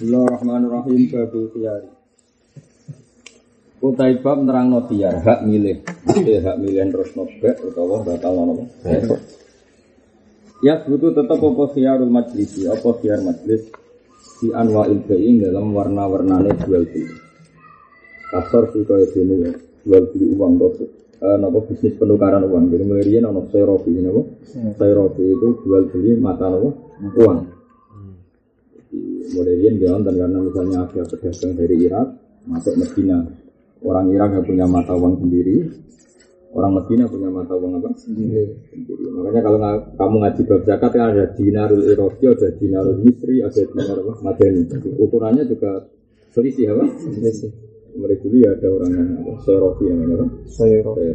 Bismillahirrahmanirrahim babul khiyari. Utai bab nerang khiyar, hak milih. Jadi hak milih terus nobek utawa batal nopo. Ya butuh tetap apa khiyarul majlisi, apa khiyar majlis di anwa'il bayin dalam warna-warnane jual beli. Kasar sih kaya dene jual beli uang itu eh, nopo bisnis penukaran uang. Jadi mulai riyen ono serofi nopo. Serofi itu jual beli mata nopo uang mulai dia nonton karena misalnya ada pedagang dari Irak masuk Medina. Orang Irak yang punya mata uang sendiri. Orang Medina punya mata uang apa? Sendiri, makanya kalau kamu ngaji bab zakat kan ada dinarul Iraqi ada dinarul Misri ada dinar Madani. Ukurannya juga selisih apa? Selisih. Mereka dulu ya ada orang yang apa? Sayrofi yang apa? Sayrofi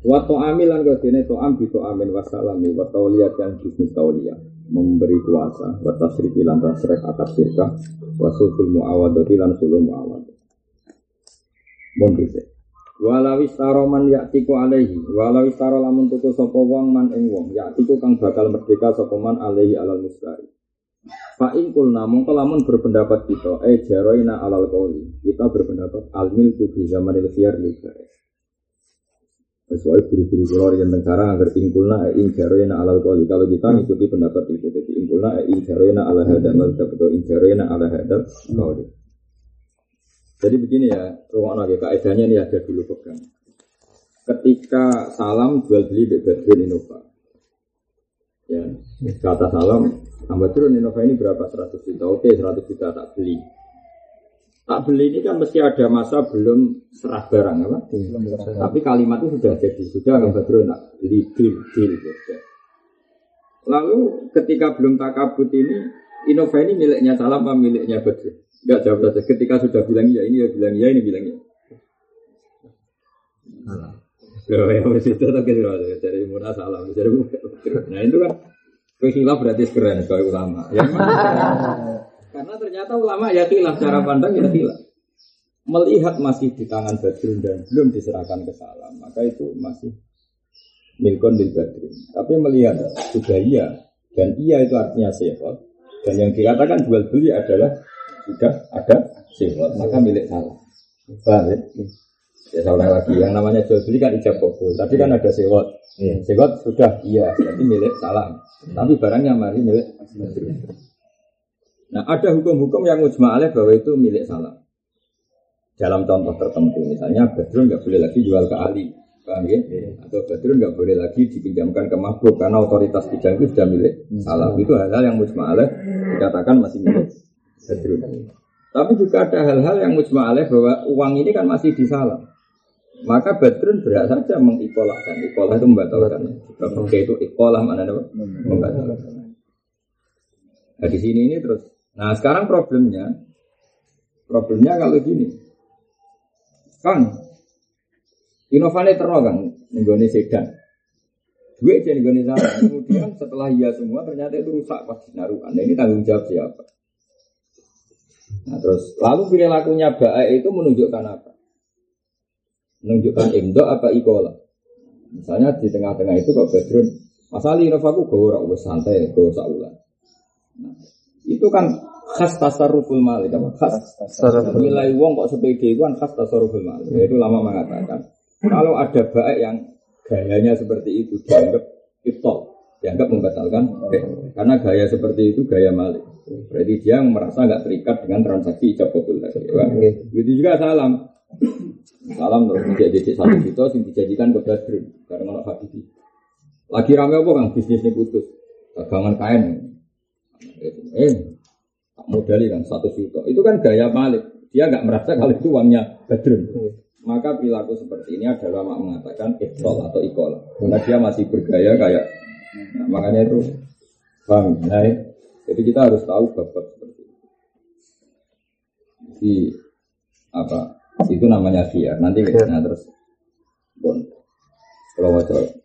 Waktu amilan kau sini to am to amin wasalami wa tauliyat yang bisnis tauliyat memberi kuasa. Wa tasrifi lan tasrek akad sirkah wa sulhul muawadati lan sulhul muawad mun bisa Walau yaktiku alaihi. Walau istaro lamun tuku wong man ing wong. Yaktiku kang bakal merdeka sopo man alaihi alal mustari. Fa ingkul namun lamun berpendapat kita Eh jaroina alal kauli Kita berpendapat Al-mil tu fi zamanil khiyar li Soalnya guru-guru keluar yang negara agar ingkulna e ing jarena alal koli. Kalau kita mengikuti pendapat itu, jadi ingkulna e ing jarena ala hadal mazhab atau ing jarena ala hadal koli. Jadi begini ya, rumah lagi kaidahnya ini ada dulu pegang. Ketika salam jual beli Badrun Innova, ya kata salam, Badrun Innova ini berapa 100 juta? Oke 100 juta tak beli tak beli ini kan mesti ada masa belum serah barang apa? Tapi kalimat itu sudah jadi sudah nggak betul nak beli deal deal gitu. Lalu ketika belum takabut ini Innova ini miliknya salam apa miliknya Badrun? Enggak jawab saja. Ketika sudah bilang iya ini ya bilang iya ini bilang iya. Loh, yang itu tak kira dari murah salam, dari Nah itu kan kehilah berarti keren kalau ulama. Ya, Karena ternyata ulama ya khilaf cara pandang ya khilaf. Melihat masih di tangan Badrun dan belum diserahkan ke salam, maka itu masih milkon di Badrun. Tapi melihat sudah iya dan iya itu artinya sehat dan yang dikatakan jual beli adalah sudah ada sehat maka milik salam. Paham ya? Ya salah lagi, yang namanya jual beli kan ijab kabul. Tadi kan ada sewot. Iya. Sewot sudah iya, jadi milik salam. Tapi barangnya masih milik Nah ada hukum-hukum yang mujma'aleh bahwa itu milik salam. Dalam contoh tertentu, misalnya Badrun nggak boleh lagi jual ke Ali, paham ya? Atau Badrun nggak boleh lagi dipinjamkan ke makhluk karena otoritas pinjam itu sudah milik salam. Itu hal-hal yang mujma'aleh dikatakan masih milik Badrun. Tapi juga ada hal-hal yang mujma'aleh bahwa uang ini kan masih di salam. Maka Badrun berhak saja mengikolahkan. Ikolah itu membatalkan. Jika itu ikolah mana membatalkan. Nah di sini ini terus Nah sekarang problemnya, problemnya kalau gini, Kang, inovasi terus kan, nenggone sedan. Gue nenggone sana. Kemudian setelah iya semua ternyata itu rusak pas naruhan. Nah, ini tanggung jawab siapa? Nah terus lalu perilakunya baik itu menunjukkan apa? Menunjukkan imdo apa ikola? Misalnya di tengah-tengah itu kok Badrun, masalah inovaku gue orang santai, gue saulan. Nah, itu kan khas tasarruful malik apa? Khas nilai uang kok sepede itu kan khas tasarruful malik. Itu lama mengatakan. Kalau ada baik yang gayanya seperti itu dianggap iftol dianggap membatalkan karena gaya seperti itu gaya malik. Berarti dia merasa nggak terikat dengan transaksi ijab kabul tadi begitu juga salam. Salam terus menjadi satu juta yang dijadikan ke Badrun karena Habibi lagi rame apa kan bisnisnya putus. Dagangan kain eh modali kan satu juta. Itu kan gaya malik. Dia nggak merasa kalau itu uangnya badrun. Maka perilaku seperti ini adalah mak mengatakan iktol atau ikola karena dia masih bergaya kayak nah, makanya itu bang nah, jadi kita harus tahu bab-bab seperti itu. Di apa itu namanya biar nanti nah, terus. Bon. Kalau wajah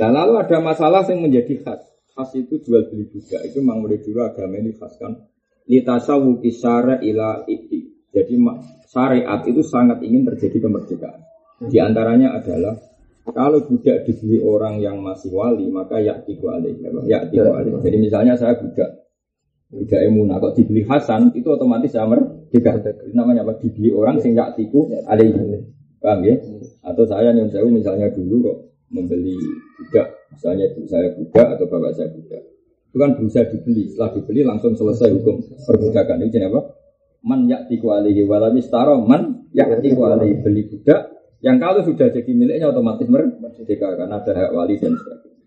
nah lalu ada masalah yang menjadi khas khas itu jual beli juga. Itu memang mulai dulu agama ini khas kan. Litasawuki kisara ila iti jadi syariat itu sangat ingin terjadi kemerdekaan. Di antaranya adalah kalau budak dibeli orang yang masih wali maka yaktiku alih ya, yaktiku alih jadi misalnya saya budak Budak emunah kok dibeli Hasan itu otomatis ya merdeka. Namanya apa? Dibeli orang sing tiku ada ini. Paham ya? Atau saya nyun misalnya dulu kok membeli budak, misalnya ibu saya budak atau bapak saya budak. Itu kan bisa dibeli, setelah dibeli langsung selesai hukum perbudakan. Ini apa? Man yaktiku alihi walamis taro man yaktiku alihi beli budak yang kalau sudah jadi miliknya otomatis merdeka karena ada hak wali dan sebagainya.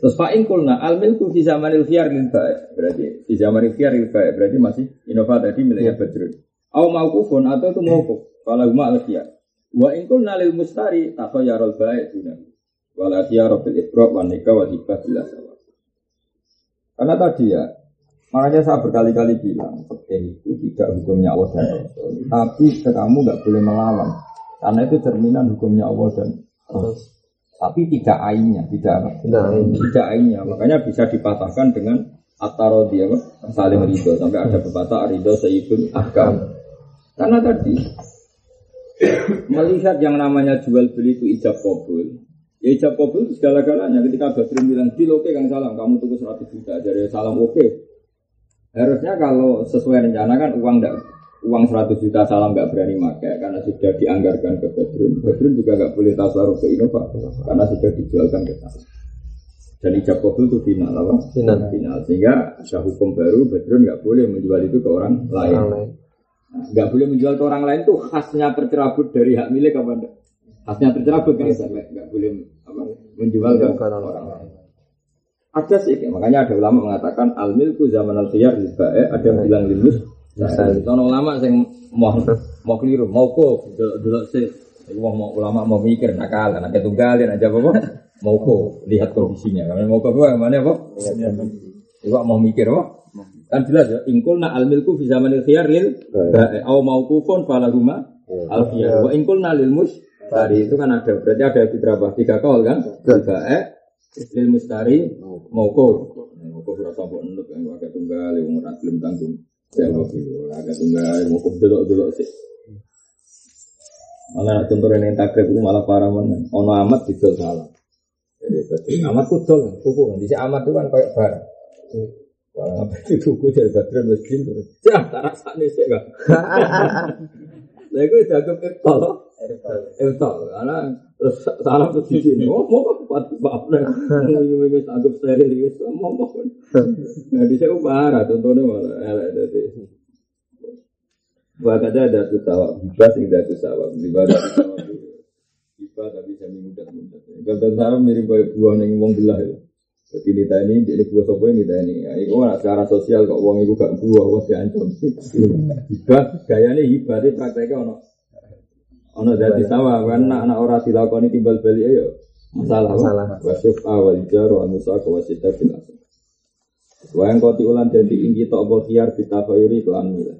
Terus fa'in kulna al milku fi zamanil khiyar berarti fi zamanil khiyar lil berarti masih inova tadi miliknya Badrun. Au maukufun atau itu maukuf kalau huma al khiyar. Wa in kulna lil mustari takhayyarul ba'i dunan. Wal khiyar bil ibra wa nikah wa hibah bila sawa. Karena tadi ya Makanya saya berkali-kali bilang, fikih itu tidak hukumnya Allah dan Rasul. Tapi kamu nggak boleh melawan, karena itu cerminan hukumnya Allah dan Rasul. Tapi tidak ainnya, tidak apa? Tidak ainnya. Makanya bisa dipatahkan dengan atarodi apa? Saling ridho sampai ada pepatah ridho sayyidul ahkam. Karena tadi melihat yang namanya jual beli itu ijab kabul, Ya ijab kabul itu segala-galanya. Ketika Badrun bilang, di oke Kang Salam, kamu tunggu 100 juta. Jadi salam oke. Harusnya kalau sesuai rencana kan uang enggak, uang 100 juta salam nggak berani pakai karena sudah dianggarkan ke Badrun. Badrun juga nggak boleh tasaruf ke Innova karena sudah dijualkan ke sana. Dan ijab kabul itu final apa? Final. Final. Sehingga ada hukum baru Badrun nggak boleh menjual itu ke orang lain. Nah, nggak boleh menjual ke orang lain tuh khasnya tercerabut dari hak milik apa enggak? Khasnya tercerabut kan nggak boleh apa, menjual ke orang lain. Ada sih, makanya ada ulama mengatakan al milku zaman al khiyar ada yang bilang limus. Nah, Sono ulama yang mau mau keliru, mau kok dulu sih. Wah mau ulama mau mikir nakal, nak ketunggalin aja apa mau kok lihat kondisinya. Karena mau kok mana apa? Iwa mau mikir apa? Kan jelas ya, ingkul na al milku fi zaman al khiyar lil au mau kufon falahuma al khiyar. Wa ingkul na lil mus tadi itu kan ada berarti ada berapa tiga kol kan? Tiga eh lil mustari moko. Moko ora sapa enut yang agak tunggal yang ora belum tanggung. Jawab itu agak tunggal moko delok-delok sih. Malah contoh yang takrib itu malah parah mana. Ono amat itu salah. Jadi amat kudol, tuku. Di amat itu kan kayak bar. Wah, apa itu tuku dari baterai mesin terus. Cah, tak rasanya sih Lah gue jago ketol. Ketol. Karena terus salah terus sini. Oh, mau kok kuat lah. Ini wis anggap steril wis. Nah, di sini parah contohnya malah elek dadi. Bahkan ada tuh tawa, hibah sing datu tawa, ibadah tapi saya mudah mudah. Kalau tawa mirip kayak buah neng wong belah itu. Jadi nita ini, jadi buah sopo ini nita ini. Ya, itu kan secara sosial kok uang itu gak buah, wah diancam. Hibah, gayanya hibah, itu prakteknya ono. Ono dari sama, kan anak-anak orang dilakoni timbal balik ayo. Masalah, masalah. Wasyuf awal jar, wa musa ke wasita bilas. Wayang koti ulan jadi ingki tok apa khiar kita khayuri kelan milah.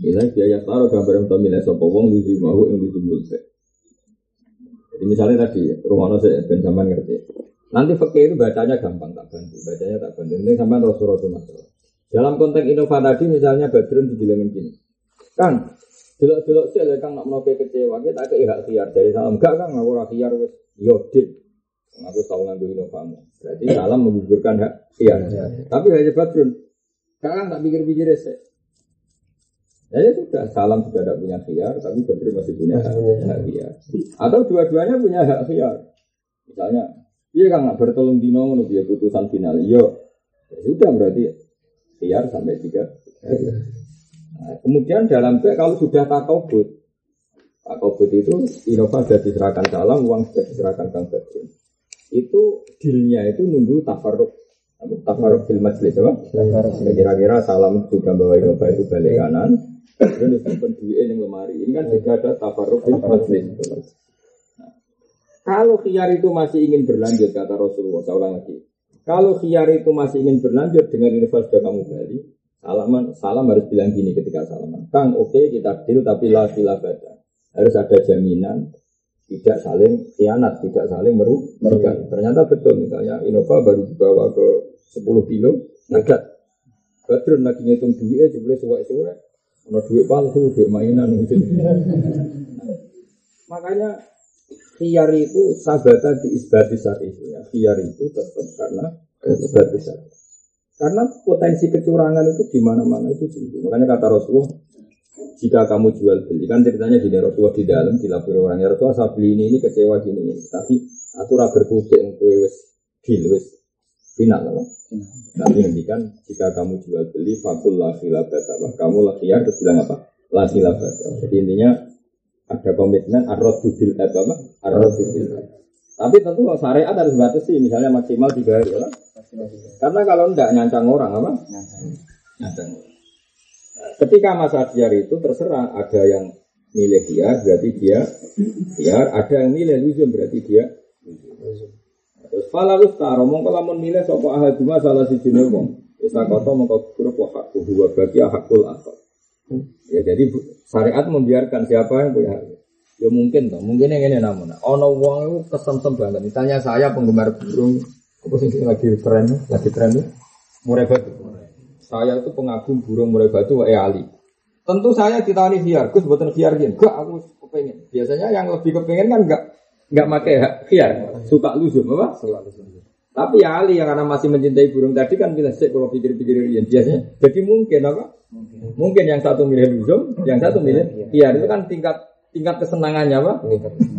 Milah biaya taruh gambar untuk milah sopo wong di mau yang ditumbul Jadi misalnya tadi, rumah saya ben sampean ngerti. Nanti fakir itu bacanya gampang tak bantu, bacanya tak bantu. Ini sampai Rasul-Rasul masalah. Dalam konteks inovasi tadi misalnya Badrun dibilangin gini, Kang, delok-delok sih kang nak mau kecewa, kita ke hak siar dari salam. Enggak kang, aku ora siar wis yodit. Aku tahu nganggo inovasi. Berarti salam menggugurkan hak siar. Tapi hanya Badrun, Kang tak pikir-pikir sih. Ya, ya sudah, salam sudah tidak punya khiar, tapi Badrun masih punya hak, hak khiar. Atau dua-duanya punya hak khiar. Misalnya, Iya kan nggak bertolong dino ngono dia putusan final. Yo, ya sudah berarti biar sampai tiga. Nah, kemudian dalam itu kalau sudah takobut, takobut itu Innova sudah diserahkan salam, uang sudah diserahkan Kang Badrun. Itu dealnya itu nunggu tafaruk tafaruk film majelis apa? Kira-kira salam sudah bawa Innova itu balik kanan, kemudian disimpan duit yang lemari. Ini kan juga ada tafaruk film majelis. Kalau khiyar itu masih ingin berlanjut, kata Rasulullah, saya ulang lagi. Kalau khiyar itu masih ingin berlanjut dengan infak sudah kamu beli, salaman, salam harus bilang gini ketika salaman. Kang, oke okay, kita deal, tapi la baca. Harus ada jaminan, tidak saling khianat, tidak saling merugikan. Ternyata betul, misalnya Innova baru dibawa ke 10 kilo, nagat. Badrun lagi ngitung duitnya, jumlah suwek-suwek. Ada duit palsu, duit mainan. Gitu. Makanya Khiyar itu sabata di isbati itu ya. Khiyar itu tetap karena isbati syari. Karena potensi kecurangan itu di mana-mana itu tinggi. Makanya kata Rasulullah, jika kamu jual beli kan ceritanya di Rasulullah di dalam dilapor orangnya Rasulullah saya beli ini ini kecewa gini ini. Tapi aku raga berkutik kue wes deal wes final lah. Tapi kan jika kamu jual beli fakul lah khilafat kamu lah terus bilang apa? La khilafat. Jadi intinya ada komitmen arrodu bil apa? Arrodu bil tapi tentu kalau syariat harus batasi, misalnya maksimal tiga hari, ya. Karena kalau tidak nyancang orang apa? Nyancang. Ketika masa biar itu terserah ada yang milih dia berarti dia biar, ada yang milih luzum berarti dia Terus falalus taro mongko lamun milih sapa ahad cuma salah siji wong. Isa kota mongko grup wa hakku huwa bagi hakul akhir. Ya jadi syariat membiarkan siapa yang punya hak. Ya mungkin toh, mungkin yang ini namun. Ono wong itu kesemsem banget. Misalnya saya penggemar burung, apa sih lagi tren, lagi tren itu murai batu. Saya itu pengagum burung murai batu wa ali. Tentu saya ditawani biar, Gus buatan biar gini. Enggak, aku kepengen. Biasanya yang lebih kepengen kan enggak enggak pakai biar, suka lusum apa? Lusum. Tapi ya Ali yang karena masih mencintai burung tadi kan bilang sih kalau pikir-pikir yang biasanya. Jadi mungkin apa? Mungkin. mungkin yang satu milih lusum, yang satu milih biar itu kan tingkat tingkat kesenangannya apa?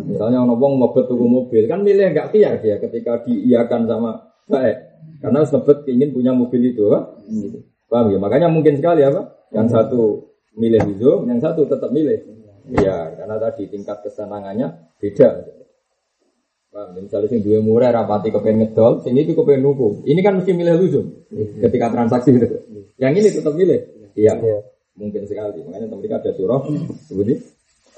Misalnya orang ngomong mau tuku mobil kan milih nggak tiar dia ketika diiakan sama baik karena sebut ingin punya mobil itu apa? Paham ya? Makanya mungkin sekali apa? Yang satu milih itu, yang satu tetap milih. Iya, karena tadi tingkat kesenangannya beda. Paham ya? Misalnya sing dua murah rapati kepengen ngedol, sing itu kepengen nuku. Ini kan mesti milih luzum ketika transaksi itu. Yang ini tetap milih. Iya. Mungkin sekali. Makanya mereka ada surah seperti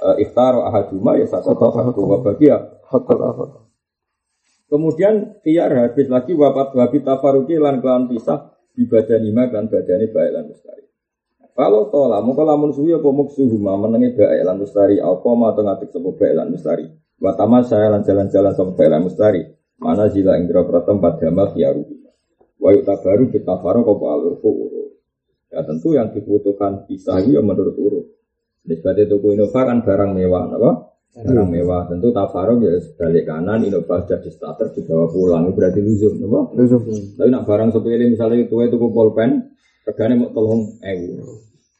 uh, iftar ahaduma ya satu satu wabagi ya hakul Kemudian tiar habis lagi wapat wabi tafaruki lan kelan pisah di badan lima kan badannya baik lan mustari. Kalau tola muka lamun suwi apa muksuhuma menengi baik lan mustari apa ma atau ngatik sebuah baik lan mustari. Watama saya lan jalan-jalan sama baik lan mustari. Mana sila indra pratem pada mal kiaru. Wayu tabaru kita faro kau alur Ya tentu yang dibutuhkan pisah ya menurut urut. Nisbatnya tuku Innova kan barang mewah, apa? Barang mewah. Tentu tafaruk ya sebalik kanan, Innova jadi starter dibawa pulang, itu berarti luzum, apa? Luzum. Tapi nak barang sepele misalnya itu itu pulpen, regane mau tolong ewu.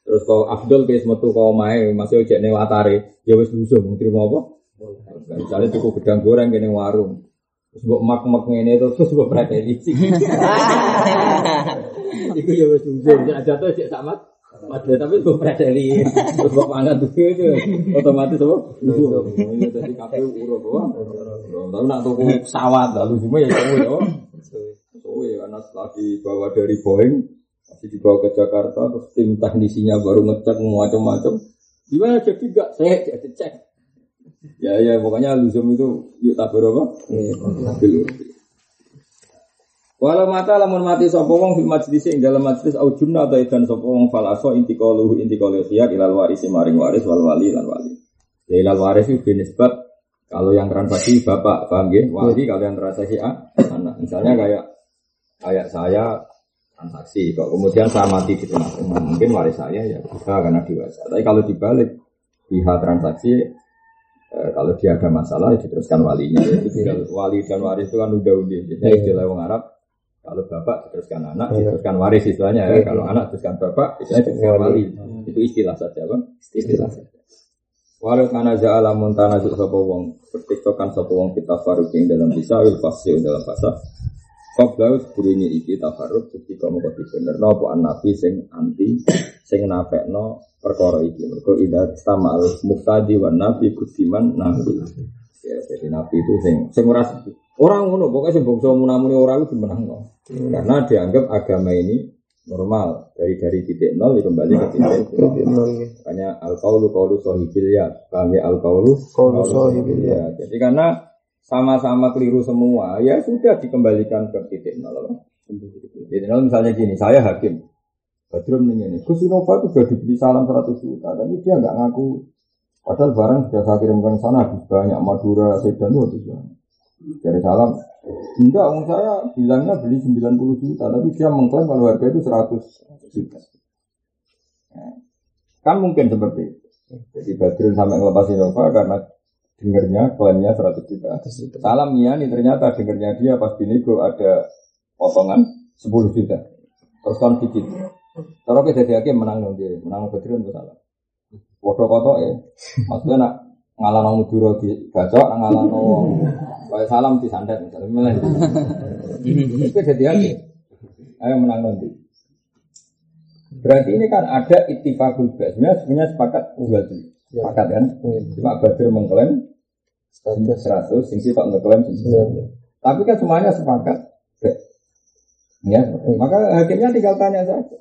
Terus kau Abdul kayak metu kau main masih ojek nih watare, ya wes luzum, terima apa? Misalnya tuku gedang goreng kene warung. Terus buat mak mak ini terus terus buat preteli. Iku ya wes luzum, jatuh cek sama Padahal tapi gue predeli, terus gue mangan tuh itu otomatis apa? Ini jadi kafe urut apa? Tapi nak tuh pesawat lalu semua ya kamu ya. Oh ya karena setelah dibawa dari Boeing masih dibawa ke Jakarta terus tim teknisinya baru ngecek macam-macam. Gimana jadi gak saya cek. Ya ya pokoknya luzum itu yuk tak berapa? Iya. Walau mata lamun mati sapa wong fil majlis ing dalam majlis au junna ta idan sapa wong fal aso inti qaluhu inti qalu khiyar ilal warisi maring waris wal wali lan wali. Ya ilal waris itu binisbat kalau yang transaksi bapak paham ya? Wali kalau yang transaksi A anak. Misalnya kayak kayak saya transaksi kok kemudian saya mati di tengah mungkin waris saya ya bisa karena dewasa. Tapi kalau dibalik pihak transaksi eh, kalau dia ada masalah ya diteruskan walinya. Jadi wali dan waris itu kan udah udah. Jadi istilah orang Arab kalau bapak diteruskan anak, ya. diteruskan waris istilahnya ya. Kalau anak teruskan bapak, istilahnya diteruskan wali. Itu istilah saja, bang. Istilah saja. Walau kana ja'ala muntana sapa wong bertiktokan sapa wong kita faruking dalam bisa wil fasih dalam fasa. Qablau sebelumnya iki tafarruq ketika mau bener no an nabi sing anti sing nafekno perkara iki. Mergo ida al muftadi wan nabi kudiman nabi. Ya, jadi nabi itu sing sing ora Orang ngono, pokoknya sing bangsa munamuni orang itu menang no. Karena dianggap agama ini normal dari dari titik nol kembali ke titik nol. Ya. Makanya al kaulu kaulu sohibil ya, kami al kaulu kaulu sohibil ya. Jadi karena sama-sama keliru semua, ya sudah dikembalikan ke titik nol. Titik nol misalnya gini, saya hakim, Badrun ini, Gus Innova itu sudah dibeli salam 100 juta, tapi dia nggak ngaku. Padahal barang sudah saya kirimkan sana habis banyak Madura, Sedan itu banyak. Dari salam, enggak, om saya bilangnya beli 90 juta, tapi dia mengklaim kalau harga itu 100 juta. Kan mungkin seperti itu. Jadi Badrun sampai ngelepas Innova karena dengernya klaimnya 100 juta. Salam nih ternyata dengernya dia pas nego ada potongan 10 juta. Terus kon dikit. Kalau kita jadi hakim menang nanti, menang Badrun salah. Foto foto ya, maksudnya nak ngalah nong duro di bacok, ngalah nong kayak salam di santet misalnya, milih. Itu jadi hakim. Ayo menang nanti. Berarti ini kan ada ittifaqul bas. Sebenarnya sepakat dua tuh. Sepakat kan? Cuma Badr mengklaim 100, sing Pak mengklaim 100. Tapi kan semuanya sepakat. Ya, maka hakimnya tinggal tanya saja.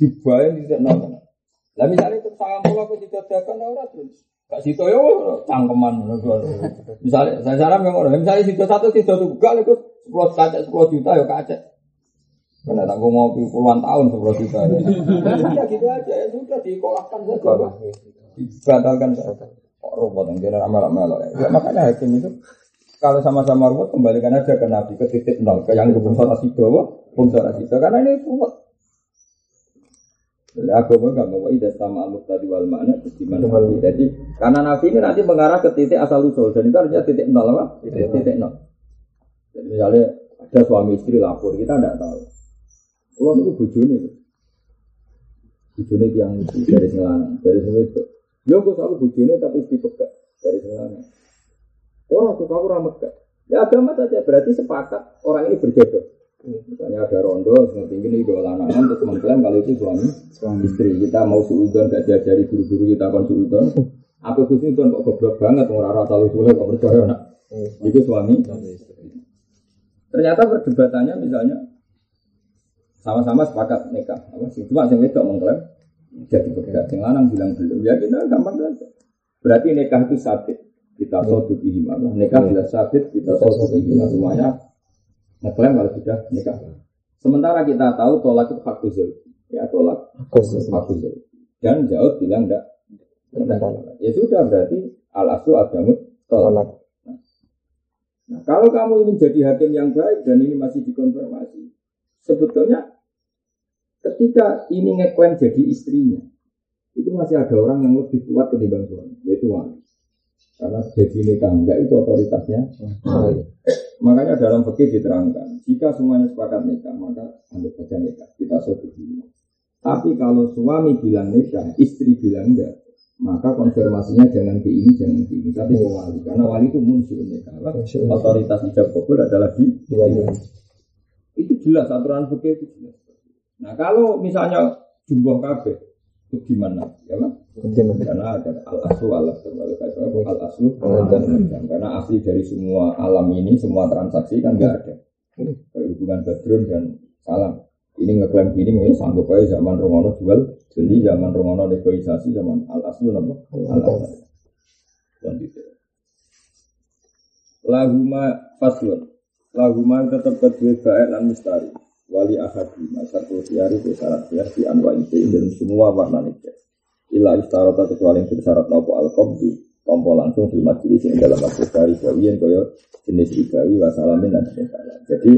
Dibayar tidak nol. Lah misalnya itu sangat pola aku didadakan orang terus. Gak situ ya cangkeman. Misalnya saya saran yang orang. Misalnya situ satu situ tuh gak itu sepuluh kaca sepuluh juta ya kaca. Karena tak ngopi puluhan tahun sepuluh juta. Ya gitu aja ya sudah dikolahkan saja. Dibatalkan saja. Kok robot yang dia ramal-ramal ya. Makanya hakim itu kalau sama-sama ruwet kembalikan aja ke Nabi ke titik nol ke yang bungsa rasido, bungsa rasido karena ini ruwet. Jadi agama nggak mau ida sama aluk tadi wal mana gimana Jadi karena Nabi ini nanti mengarah ke titik asal usul dan itu artinya titik nol apa? Titik, titik nol. Jadi misalnya ada suami istri lapor kita tidak tahu. Kalau itu bujuni, bujuni yang dari selana, dari semua itu. Ya gue selalu bujuni tapi istri pegat dari selana. Orang suka kurang megah. Ya agama saja berarti sepakat orang ini berjodoh. Misalnya ada rondo, seperti ini dua lanangan, terus mengklaim kalau itu suami, suami istri. Kita mau suudon, gak diajari guru-guru kita kon suudon. Aku suudon kok goblok banget, orang rata lu boleh kok percaya nak. Itu suami. Ternyata perdebatannya misalnya sama-sama sepakat nikah. Cuma yang itu mengklaim jadi berbeda. Yang lanang bilang belum. Ya kita gampang saja. Berarti nikah itu sabit kita sodu ihima. Nikah bila sabit, kita sodu ihima. Semuanya ngeklaim kalau sudah nikah. Sementara kita tahu tolak itu hak Ya tolak hak Dan jauh bilang enggak. Ya sudah berarti al aslu agamu tolak. Nah, kalau kamu ingin jadi hakim yang baik dan ini masih dikonfirmasi, sebetulnya ketika ini ngeklaim jadi istrinya, itu masih ada orang yang lebih kuat ketimbang suami, yaitu wali. Karena jadi nikah enggak itu otoritasnya. Makanya dalam fikih diterangkan, jika semuanya sepakat nikah, maka anggap saja nikah. Kita setuju. Tapi kalau suami bilang nikah, istri bilang enggak, maka konfirmasinya jangan ke ini, jangan ke ini, tapi ke wali. Karena wali itu muncul nikah. Otoritas ijab kabul adalah di wali. Itu jelas aturan fikih itu jelas. Nah kalau misalnya jumlah kabeh, itu gimana? Ya kan? Karena ada al aslu al al aslu karena asli dari semua alam ini semua transaksi kan nggak ada. Hubungan badrun dan salam. Ini ngeklaim gini ini sanggup aja zaman Romono jual beli zaman Romono negosiasi zaman al aslu nama al aslu laguma faslun. Laguma tetap kedua baik dan mistari wali ahadi masa tiari itu syarat di anwa itu dan semua warna nikah Ila istarota kecuali yang bersyarat nopo alkohol tompo langsung di majlis yang dalam waktu dari gawian kaya jenis ribawi wasalamin dan sebagainya. Jadi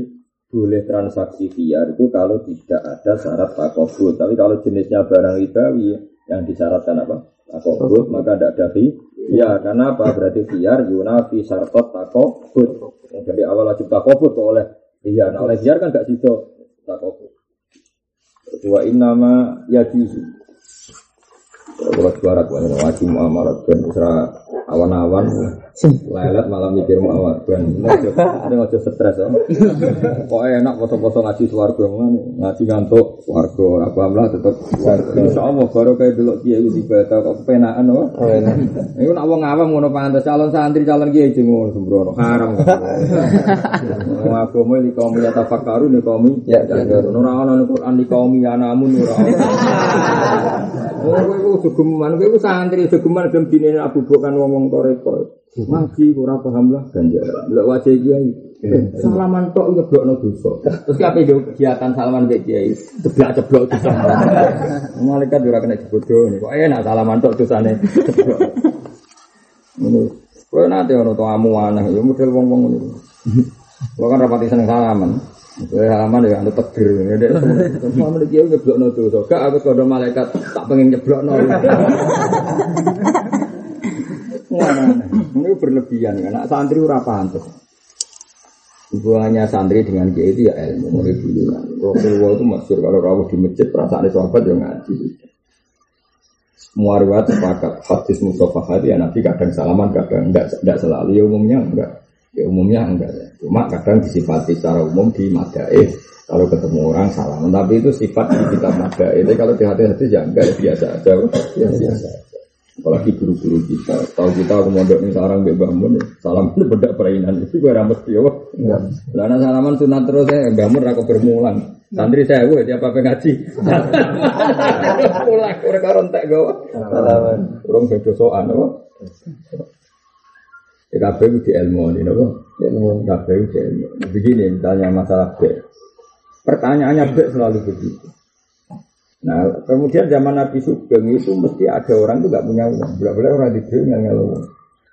boleh transaksi biar itu kalau tidak ada syarat takobut. Tapi kalau jenisnya barang ribawi yang disyaratkan apa? Takobut maka tidak ada Ya, karena apa? Berarti biar yunafi syaratot takobut. Jadi awal wajib takobut oleh biar. Nah, oleh biar kan tidak situ takobut. Wa innama yajuzu kalau suara nih wajib muamalat dan usra awan-awan lelet malam mikir muamalat dan ada nggak stres ya. Kok enak foto-foto ngaji suarga mana ngaji ngantuk suarga apa lah tetap Insya Allah baru kayak dulu dia itu dibaca kok kepenaan loh. Ini nak wong awam ngono pantas calon santri calon kiai ngono sembrono haram. Aku mau di kaum ya tafakkaru di kaum ya jangan. Ora ana Quran di kaum ya namun ora. Oh, kowe gegeman, kowe santri gegeman gelem dinene Abu Bakar ngomong toreko. Ngaji ora paham lah ganjaran. Lek wajah kiai. Salaman tok nyeblokno dosa. Terus kape yo kegiatan salaman mbek kiai, ceblok-ceblok dosa. Malaikat ora kena dibodoh kok enak salaman tok dosane. Ngono. Kowe nate ono to amu aneh yo model wong-wong ngono. Kok kan rapati seneng salaman. Kowe halaman ya anu. Nek semua mriki yo nyeblokno dosa. Gak aku kodo malaikat tak pengen nyeblokno. Ini berlebihan kan. Santri ora pantes. Hubungannya santri dengan kiai itu ya ilmu, mulai dulu. Rasulullah itu masyur kalau rawuh di masjid perasaan sahabat yang ngaji. Semua riwayat sepakat hadis Mustafa hadi ya Nabi kadang salaman kadang enggak enggak selalu ya umumnya enggak ya umumnya enggak ya. cuma kadang disifati secara umum di madaih kalau ketemu orang salaman tapi itu sifat di kitab madaih itu kalau di hati-hati ya enggak ya biasa aja. Ya biasa apalagi guru-guru kita. Tahu kita aku mondok nih sekarang gak bangun salam itu beda perainan. Itu gue wah. Enggak lalu salaman sunat terus ya bangun aku bermulan santri saya gue tiap apa ngaji. Pulang mereka rontek gue salaman. Orang beda soal apa Ya kabeh di ilmu ini, nopo. Ilmu kabeh di ilmu. Begini misalnya masalah B. Pertanyaannya B selalu begitu. Nah, kemudian zaman Nabi Sugeng itu mesti ada orang itu nggak punya uang. Boleh-boleh orang di nggak nggak uang.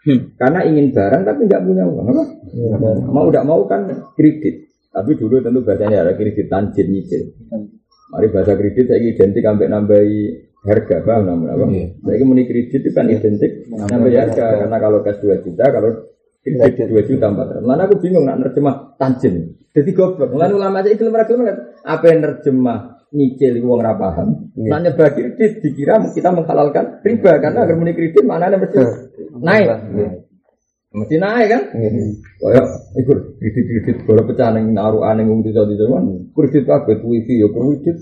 Hmm. Karena ingin barang tapi nggak punya uang, apa? Ya, mau tidak mau kan kredit. Tapi dulu tentu bahasanya ada kredit tanjil nyicil. Mari bahasa kredit saya identik sampai nambahi harga, paham namun apa? Ya. Saya muni kredit itu kan identik nambahi harga karena kalau cash dua juta, kalau kredit dua juta empat ratus. Mana aku bingung nak nerjemah tanjil. Jadi goblok. Lalu ulama saya iklim rakyat apa yang nerjemah nyicil uang ora paham. Yeah. Nanya bagi kredit dikira kita menghalalkan riba karena agar muni kredit mana ada mesti naik. Mesti naik kan? Kayak ikut kredit kredit kalau pecah neng naruh aneh ngomong di jadi zaman kredit kabeh wifi ya kredit.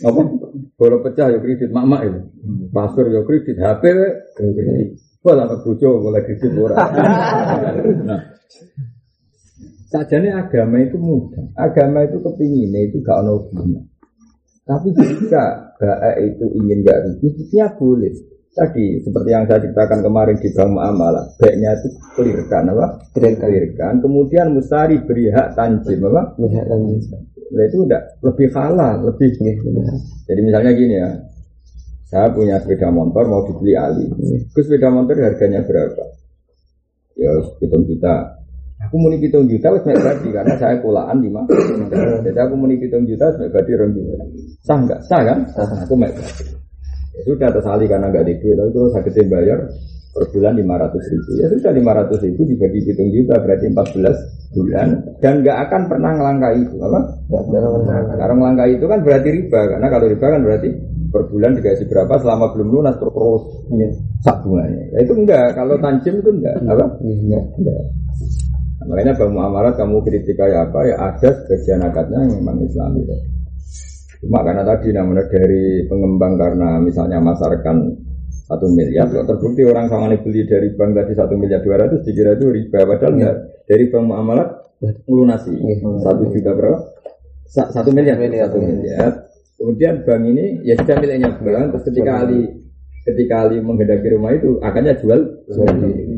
Apa? Kalau pecah ya kredit mama itu. Pasur ya kredit HP kredit. Wala anak bojo boleh kredit ora. Nah, Sajane agama itu mudah. Agama itu kepinginnya itu gak ono tapi jika baik itu ingin gak rugi, ya boleh. Tadi seperti yang saya ceritakan kemarin di Bang Muamalah, baiknya itu clearkan apa? Clearkan. Kemudian mustari beri hak tanjim apa? Beri hak tanjim. Nah, itu udah lebih halal, lebih. Ya, Jadi misalnya gini ya, saya punya sepeda motor mau dibeli Ali. Ke sepeda motor harganya berapa? Ya hitung kita Aku muni pitung juta wis mek badi karena saya kulaan lima. Jadi aku muni pitung juta wis mek badi rong juta. Sah enggak? Sah kan? Sah. Aku mek badi. Ya sudah tersali karena enggak di duit, lalu saya gede bayar per bulan lima ratus ribu. Ya sudah lima ratus ribu dibagi pitung juta berarti empat belas bulan dan nggak akan pernah ngelangkai itu apa? Karena ngelangkai itu kan berarti riba karena kalau riba kan berarti per bulan dikasih berapa selama belum lunas terus ya, sak bunganya. Ya, itu enggak kalau tanjim itu enggak apa? Enggak. enggak. Makanya bang Muamarat kamu kritik kayak apa ya ada sebagian akadnya yang memang Islam itu. Cuma karena tadi namanya dari pengembang karena misalnya masarkan satu miliar, kalau terbukti orang sama beli dari bank tadi satu miliar dua ratus, dikira itu riba, padahal enggak. Dari bank muamalat melunasi satu juta berapa? Satu miliar, satu miliar. Kemudian bank ini ya sudah miliknya bank, terus ketika Ali ketika Ali menghendaki rumah itu akannya jual.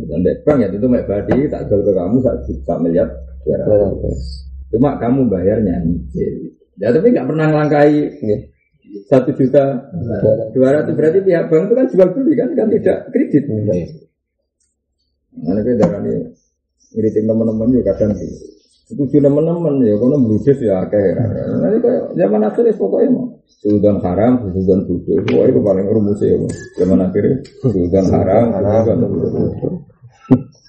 Dan bank ya tentu mek badi tak jual ke kamu satu juta miliar dua ratus. Cuma kamu bayarnya nyicil ya tapi nggak pernah ngelangkai satu juta dua ratus berarti pihak bank itu kan jual beli kan kan tidak kredit mana kita darah ini ngiritin teman-teman juga kadang setuju teman-teman ya kalau berusaha ya kayak nanti kayak zaman akhir pokoknya mau Sudan haram, sudan bodoh. Wah itu paling rumus ya. Zaman akhirnya sudan haram, sudan bodoh.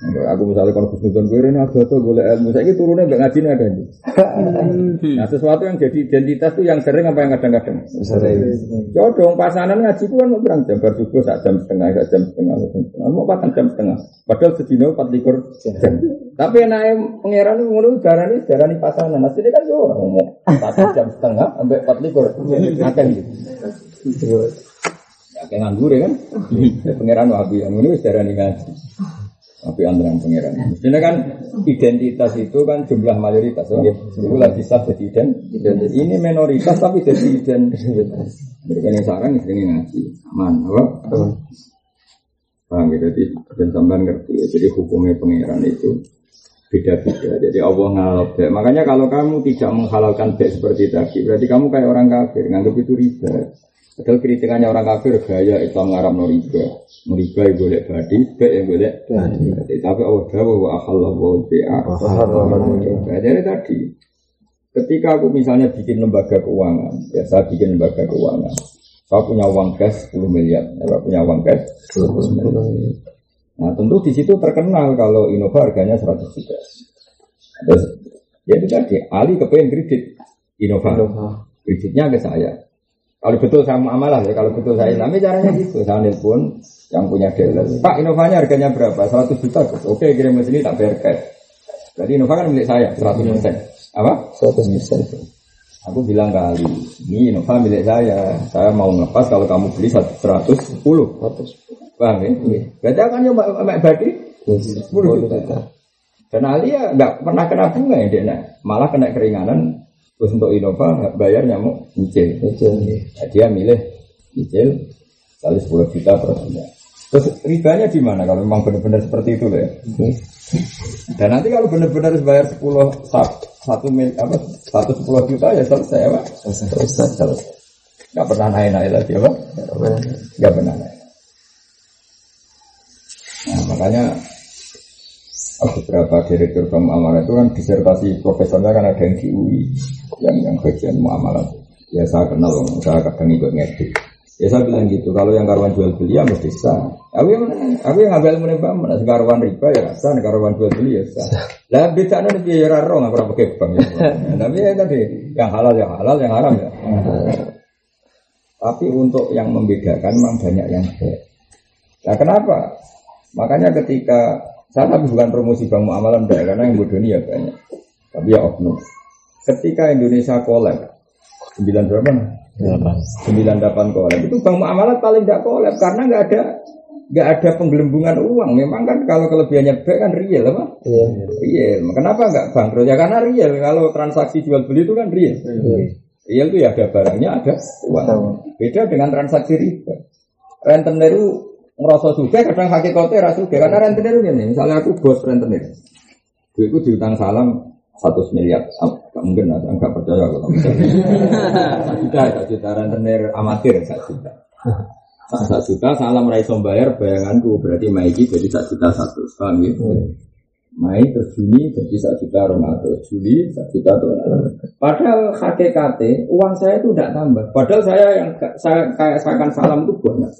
Aku misalnya kon khusnudon gue ini agak tuh boleh ilmu. Saya ini turunnya nggak ngaji nih kan. Nah sesuatu yang jadi identitas tuh yang sering apa yang kadang-kadang. Sering. Codong pasangan ngaji itu kan mau berang jam bersubuh saat jam setengah, saat jam setengah, mau patang jam setengah. Padahal sedino empat likur jam. Tapi naik pangeran itu ngono darah ini darah ini pasangan. Nah sini kan yo ngomong empat jam setengah sampai empat likur. Ngaken gitu. Ya kayak nganggur ya kan. Pangeran wabi yang ngono darah ini ngaji. Tapi antara pangeran. Mestinya kan identitas itu kan jumlah mayoritas. Ya. Itu lagi sah jadi identitas. Ini minoritas tapi jadi identitas. Mereka yang sekarang ini ngaji. Aman, apa? Paham gitu, jadi dan sampai ngerti ya. Jadi hukumnya pangeran itu beda-beda. Jadi Allah ngalap Makanya kalau kamu tidak menghalalkan bek seperti tadi, berarti kamu kayak orang kafir, nganggap itu riba. Padahal kritikannya orang kafir gaya Islam ngarap no riba. Riba yang boleh badi, bek yang boleh badi. Tapi Allah dawa wa akhallah wa bi'a. Jadi tadi, ketika aku misalnya bikin lembaga keuangan, ya saya bikin lembaga keuangan. Saya punya uang cash 10 miliar, saya punya uang cash 10 miliar. Nah tentu di situ terkenal kalau Innova harganya 100 juta. Terus ya itu tadi Ali kepengen kredit Innova. Kreditnya ke saya. Kalau betul saya amalah ya, kalau betul saya tapi caranya gitu. Saya nelpon yang punya dealer. Pak Innovanya harganya berapa? 100 juta. Oke kirim ke sini tak bayar cash. Berarti Innova kan milik saya 100 persen. Apa? 100 persen. Aku bilang ke Ali, ini Innova milik saya. Saya mau ngelepas kalau kamu beli 110. 100. Paham ya? Berarti akan nyoba Mbak Badi 10 juta. Dan Ali ya nggak pernah kena bunga ya dia, malah kena keringanan. Terus untuk Innova bayarnya mau nyicil. Kecil. Nah, dia milih nyicil kali 10 juta per bulan. Terus ribanya di mana kalau memang benar-benar seperti itu loh ya? Dan nanti kalau benar-benar bayar 10 sat- satu mil apa satu sepuluh juta ya selesai apa? Selesai. Selesai. Gak pernah naik-naik lagi apa? Gak pernah naik. Nah, makanya beberapa direktur bank muamalah itu kan disertasi profesornya kan ada yang di UI yang yang bagian muamalah. Ya saya kenal, saya kadang ikut ngedit. Ya saya bilang gitu, kalau yang karuan jual beli ya mesti sah. Aku yang aku yang ngambil bank, mana karuan riba ya sah, karuan jual beli ya sah. Lah beda nih biaya raro nggak pernah pakai bank. Ya. Tapi ya tadi yang halal ya halal, yang haram ya. Tapi untuk yang membedakan memang banyak yang baik. Nah kenapa? Makanya ketika saya tapi bukan promosi bank muamalah karena yang bodoh ini ya banyak. Tapi ya oknum. Ketika Indonesia kolab, 9 berapa? 98 kolab. Itu bank muamalah paling tidak kolab karena nggak ada nggak ada penggelembungan uang. Memang kan kalau kelebihannya baik kan real apa? Iya. Real. Kenapa nggak bangkrut? Ya karena real. Kalau transaksi jual beli itu kan real. Real itu ya ada barangnya, ada uang. Beda dengan transaksi riba. Rentenir itu ngerasa juga kadang hakikatnya rasa juga karena rentenir ini misalnya aku bos rentenir duitku diutang salam satu miliar nggak mungkin lah nggak percaya aku satu juta satu juta rentenir amatir satu juta satu juta salam raiso bayar bayanganku berarti maiki jadi satu juta satu paham gitu Mei terus Juni jadi satu juta Ramadan Juli satu juta Ramadan. Padahal HKKT uang saya itu tidak tambah. Padahal saya yang saya kayak seakan salam itu banyak.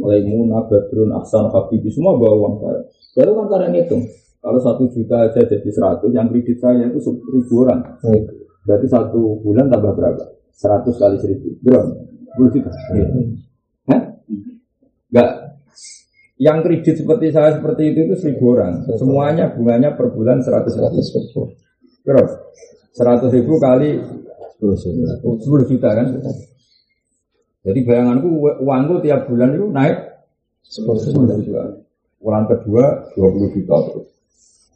Mulai Muna, Badrun, Aksan, Habibi semua bawa uang saya. Baru kan kadang ngitung. Kalau satu juta aja jadi seratus, yang kredit saya itu seribu orang. Berarti satu bulan tambah berapa? Seratus kali seribu. Berapa? Sepuluh juta. Hah? Enggak. Yang kredit seperti saya seperti itu itu seribu orang. Semuanya bunganya per bulan seratus ribu. Berapa? Seratus ribu kali sepuluh juta kan? Jadi bayanganku uangku tiap bulan itu naik 10 juta. Bulan kedua 20 juta terus.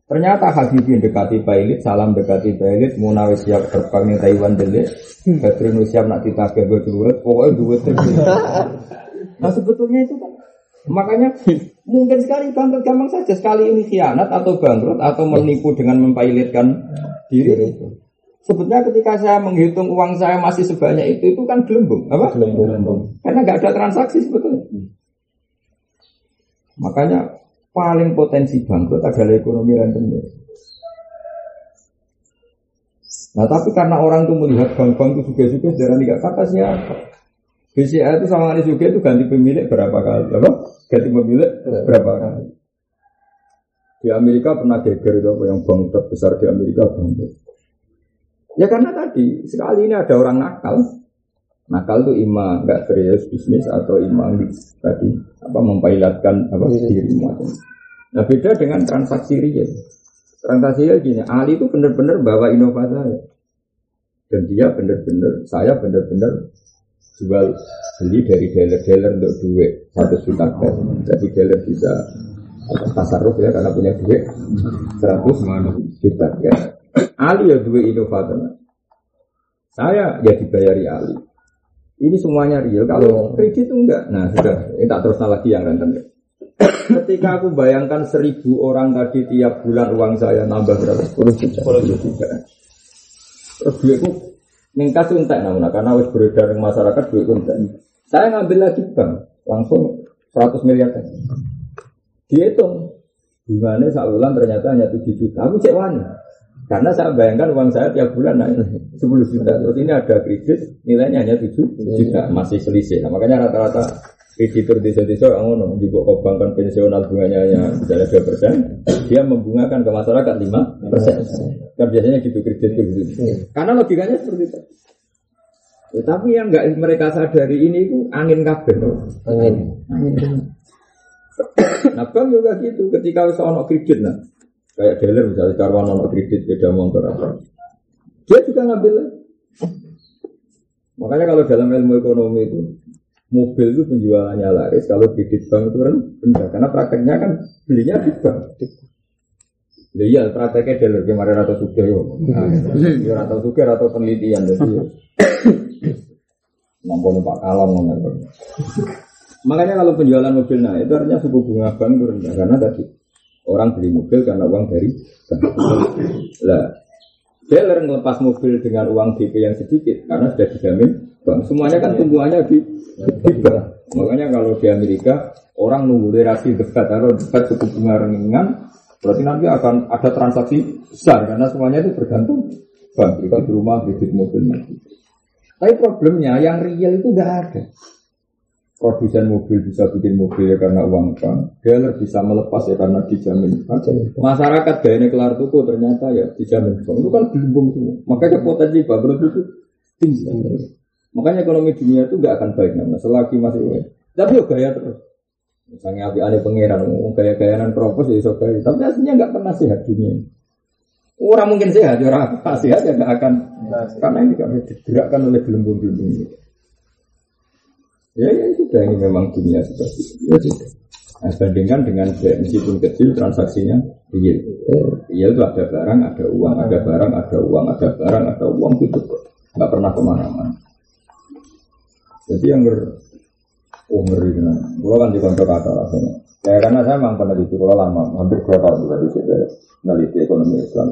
Ternyata Habibie dekati Bailit, salam dekati Bailit, Muna wis siap terbang ning Taiwan delik, Badrun wis siap nak ditagih duit, pokoknya duit terus. Nah sebetulnya itu kan makanya mungkin sekali bangkrut gampang saja sekali ini khianat atau bangkrut atau menipu dengan mempailitkan diri. Sebetulnya ketika saya menghitung uang saya masih sebanyak itu, itu kan gelembung, apa? Gelembung. Karena nggak ada transaksi sebetulnya. Makanya paling potensi bangkrut adalah ekonomi rentenir. Nah tapi karena orang itu melihat bank-bank itu juga-juga darah nggak kata siapa. BCA itu sama Ali juga itu ganti pemilik berapa kali, apa? Ganti pemilik berapa kali. Di Amerika pernah geger itu apa yang bank terbesar di Amerika bangkrut. Ya karena tadi sekali ini ada orang nakal. Nakal itu ima nggak serius bisnis atau ima tadi apa mempailatkan apa diri macam. Nah beda dengan transaksi real. Transaksi real gini, Ali itu benar-benar bawa inovasi saya. Dan dia benar-benar, saya benar-benar jual beli dari dealer-dealer untuk duit satu juta cash. Jadi dealer bisa tasarruf ya karena punya duit 100 juta cash. Ali ya duit inovator. Saya ya dibayari Ali. Ini semuanya real. Kalau kredit itu enggak. Nah sudah, ini tak terus lagi yang rentenir. Ketika aku bayangkan seribu orang tadi tiap bulan uang saya nambah berapa? 10 juta. 10 juta. Terus duitku ningkat tuh entek nah, karena harus beredar di masyarakat duitku entek. Saya ngambil lagi bank langsung 100 miliar kan. Dihitung bunganya sak bulan ternyata hanya 7 juta. Aku cek wani. Karena saya bayangkan uang saya tiap bulan naik 10 juta. Terus ini ada kredit nilainya hanya 7 juta. Masih selisih. Nah, makanya rata-rata kreditur desa-desa yang ngono juga kau bangkan pensiunal bunganya hanya misalnya dua persen, dia membungakan ke masyarakat lima persen. Kan biasanya gitu kredit itu gitu. Karena logikanya seperti itu. Ya, tapi yang nggak mereka sadari ini itu angin kabel. Angin. Nah bank juga gitu. Ketika usah ono kredit nah, kayak dealer misalnya karwan ono kredit beda motor apa, dia juga ngambil. Makanya kalau dalam ilmu ekonomi itu mobil itu penjualannya laris kalau kredit bank itu kan rendah karena prakteknya kan belinya di bank. Iya prakteknya dealer kemarin atau suka yo. Nah, atau suka atau penelitian jadi. Numpak kalong ngono. Makanya kalau penjualan mobil nah itu artinya suku bunga bank itu rendah karena tadi orang beli mobil karena uang dari bank. Lah dealer ngelepas mobil dengan uang DP yang sedikit karena sudah dijamin bank. Semuanya kan tumbuhannya di, di bank. Makanya kalau di Amerika orang nunggu relasi dekat kalau dekat suku bunga ringan berarti nanti akan ada transaksi besar karena semuanya itu bergantung bank. Kita di rumah kredit mobil Tapi problemnya yang real itu nggak ada produsen mobil bisa bikin mobil ya karena uang bank, dealer bisa melepas ya karena dijamin. Masyarakat gayanya kelar tuku ternyata ya dijamin bank. Itu kan gelembung semua. Makanya potensi bangkrut itu tinggi. Makanya ekonomi dunia itu nggak akan baik namanya selagi masih baik. Tapi ya gaya terus. Misalnya api ada pangeran, gaya-gayaan propos ya so gaya. Tapi aslinya nggak pernah sehat dunia. Orang mungkin sehat, ya orang sehat ya nggak akan. Karena ini kan digerakkan oleh gelembung-gelembung itu. Ya, ya sudah ini memang dunia seperti itu. Ya, sudah. Nah, bandingkan dengan meskipun kecil transaksinya real. Real itu ada barang, ada uang, ada barang, ada uang, ada barang, ada uang gitu. Nggak pernah ke mana-mana. Jadi yang ber, oh ngeri kan. Kalau kan di kantor kata rasanya. Ya karena saya memang di kalau lama, hampir dua tahun juga di situ meneliti ekonomi Islam.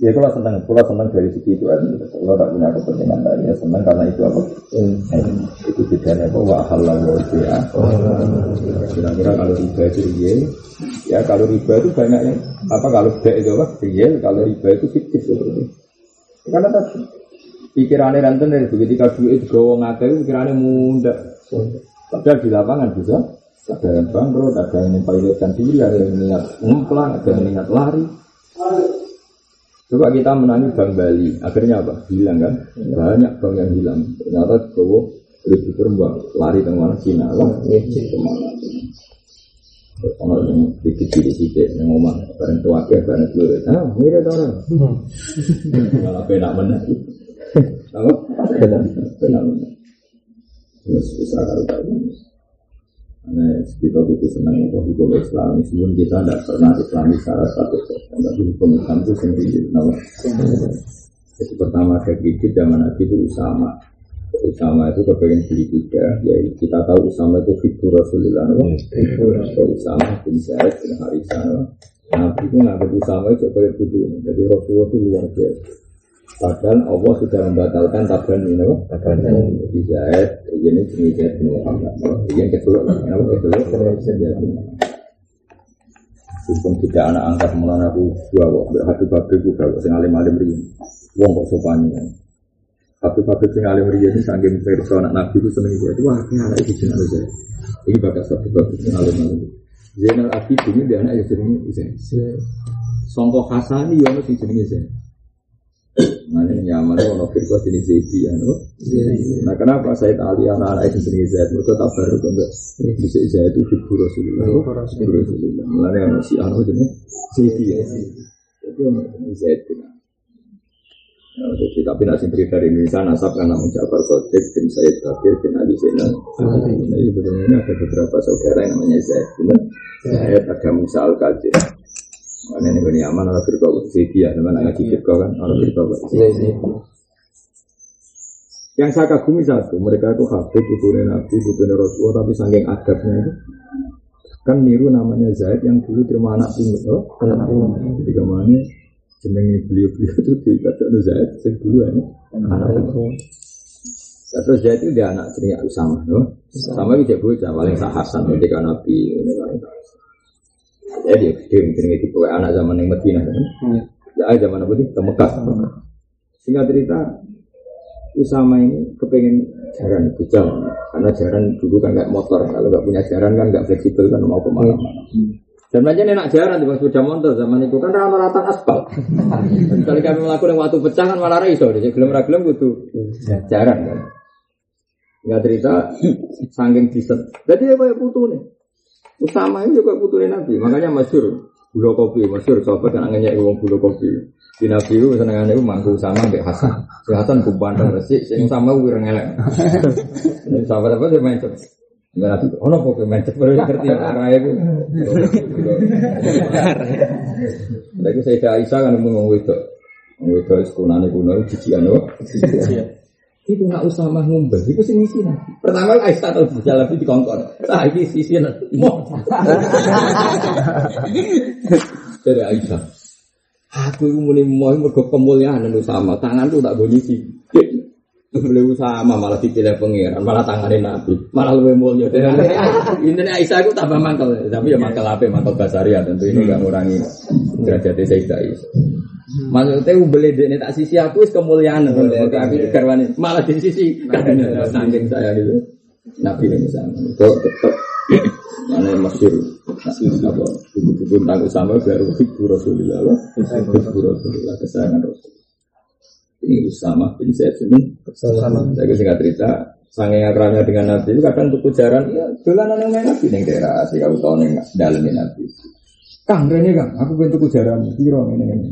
Ya kalau senang, kalau senang dari segi itu kalau tak punya kepentingan tadi ya senang karena itu apa? Hmm. Itu bedanya apa? Wa halal wa ya. Kira-kira kalau riba itu real, ya kalau riba itu banyak yang apa kalau riba itu apa? Real, kalau riba itu fiktif seperti Karena tadi pikirannya ranten dari ketika duit gawang ngake pikirannya muda. Padahal di lapangan bisa ada yang bangkrut, ada yang pilotkan diri, ada yang niat ngumplang, ada yang niat lari. Coba kita menangi Bank Bali, akhirnya apa? Hilang kan? Banyak bank yang hilang. Ternyata bawa ribu terbang, lari ke mana Cina lah, ke mana? Kalau yang dikit dikit dikit yang ngomong, bareng tua ke bareng dulu, ah mirip orang, malah penak mana? Apa? Penak, mana? Terus bisa kalau tahu. Karena kita butuh senang itu hukum Islam Meskipun kita tidak pernah Islami secara status Tapi hukum Islam itu sendiri nama. Jadi pertama saya kredit zaman Nabi itu Usama. Usama itu kepengen beli kuda ya kita tahu Usama itu figur Rasulullah figur. Usama bin Zaid bin Harithah Nabi itu nggak Usama itu sebagai kudu. Jadi Rasulullah itu luar biasa Padahal Allah sudah membatalkan taban ini, apa? Taban Jadi Zaid, ini jenis Zaid bin Muhammad. Yang kedua, apa kedua? Hukum tidak anak angkat mulai aku dua kok, hati babi juga kok, sing alim alim rian. Wong kok sopannya. Hati babi sing alim rian ini sanggeng versi anak nabi itu seneng itu. Wah, ini anak itu jeneng Zaid. Ini bakas hati babi sing alim alim. Zainal Abidin ini dia anak yang jenenge Zaid. Songkok Hasan ini yang jenenge Zaid. Mana nyaman itu ono firqah jenis Zaidi ya, no? Nah kenapa Said Ali anak-anak itu jenis Zaid? Mereka tak baru enggak bisa Zaid itu figur Rasulullah. Figur Rasulullah. Mana yang si Anu jenis Zaidi ya. Itu ono Zaid kan. Ya, jadi, tapi nasi cerita dari Indonesia nasab karena Ja'far Sodik bin Said Bakir bin Ali Zainal. Jadi sebenarnya ada beberapa saudara yang namanya Zaid. Zaid ada Musa Al Qadir. Mana ini bani aman orang firqa Zaidi ya, teman ngaji firqa kan orang firqa Yang saya kagumi satu, mereka itu habib, ibunya Nabi, ibunya Rasulullah, tapi saking adabnya itu kan niru namanya Zaid yang dulu terima anak pungut, oh, anak pungut. Jadi ke mana jenenge beliau-beliau itu dikatakan Zaid, yang dulu ya, anak pungut. Terus Zaid itu dia anak jenenge Usama, no? Sama itu bocah paling sah Hasan ketika Nabi, ini paling jadi gede mungkin itu anak zaman yang Medina kan. Ya zaman apa sih? Mekah. Singkat cerita Usama ini kepengen jaran bujang karena jaran dulu kan nggak motor kalau nggak punya jaran kan nggak fleksibel kan mau ke mana-mana. Dan aja enak jaran di sepeda motor zaman itu kan rata-rata aspal. Kali kami melakukan waktu pecah kan malah iso deh. Gelem ra gelem kudu jaran kan. Enggak cerita saking diset. Jadi ya kayak putu nih. Usama itu juga putu Nabi. Makanya masyur bulu kopi, masyur coba kan angannya uang bulu kopi. Di Nabi itu senengannya itu mangku sama Mbak Hasan. Si Hasan kupandang resik, sing sama wireng elek. Ini sahabat apa dia main Enggak nabi, oh nopo ke mencet baru ngerti arah itu. Lagi saya Aisyah kan ngomong itu, ngomong itu sekunane kuno cician loh. Itu nggak usah mah ngumpul, itu sih ngisi nanti. Pertama Aisyah tahu jalan di kongkon, ah ini sisi mau. Dari Aisyah, aku itu muni mau mergo kemuliaan sama tangan tuh tak bunyi sih. Beliau sama malah dipilih pengiran, malah tanganin Nabi, malah lebih mulia. Ini Aisyah itu tambah mangkel, tapi ya mangkel apa, mangkel basaria tentu ini gak ngurangi derajat Sayyidah Aisyah. Maksudnya beli ini tak sisi aku is kemuliaan, tapi garwani malah di sisi saking saya gitu. Nabi ini sama, itu tetap mana masyur? Apa? Buku-buku tentang Usama baru Hibbu Rasulullah, Hibbu Rasulullah kesayangan Rasul ini Usama bin Zaid ini sama saya singkat cerita sange akrabnya dengan Nabi itu kadang untuk ujaran ya dolanan yang main Nabi neng daerah asli kamu tahu neng dalam Nabi Kang Rene Kang aku pengen tuku jaran kiro ini ini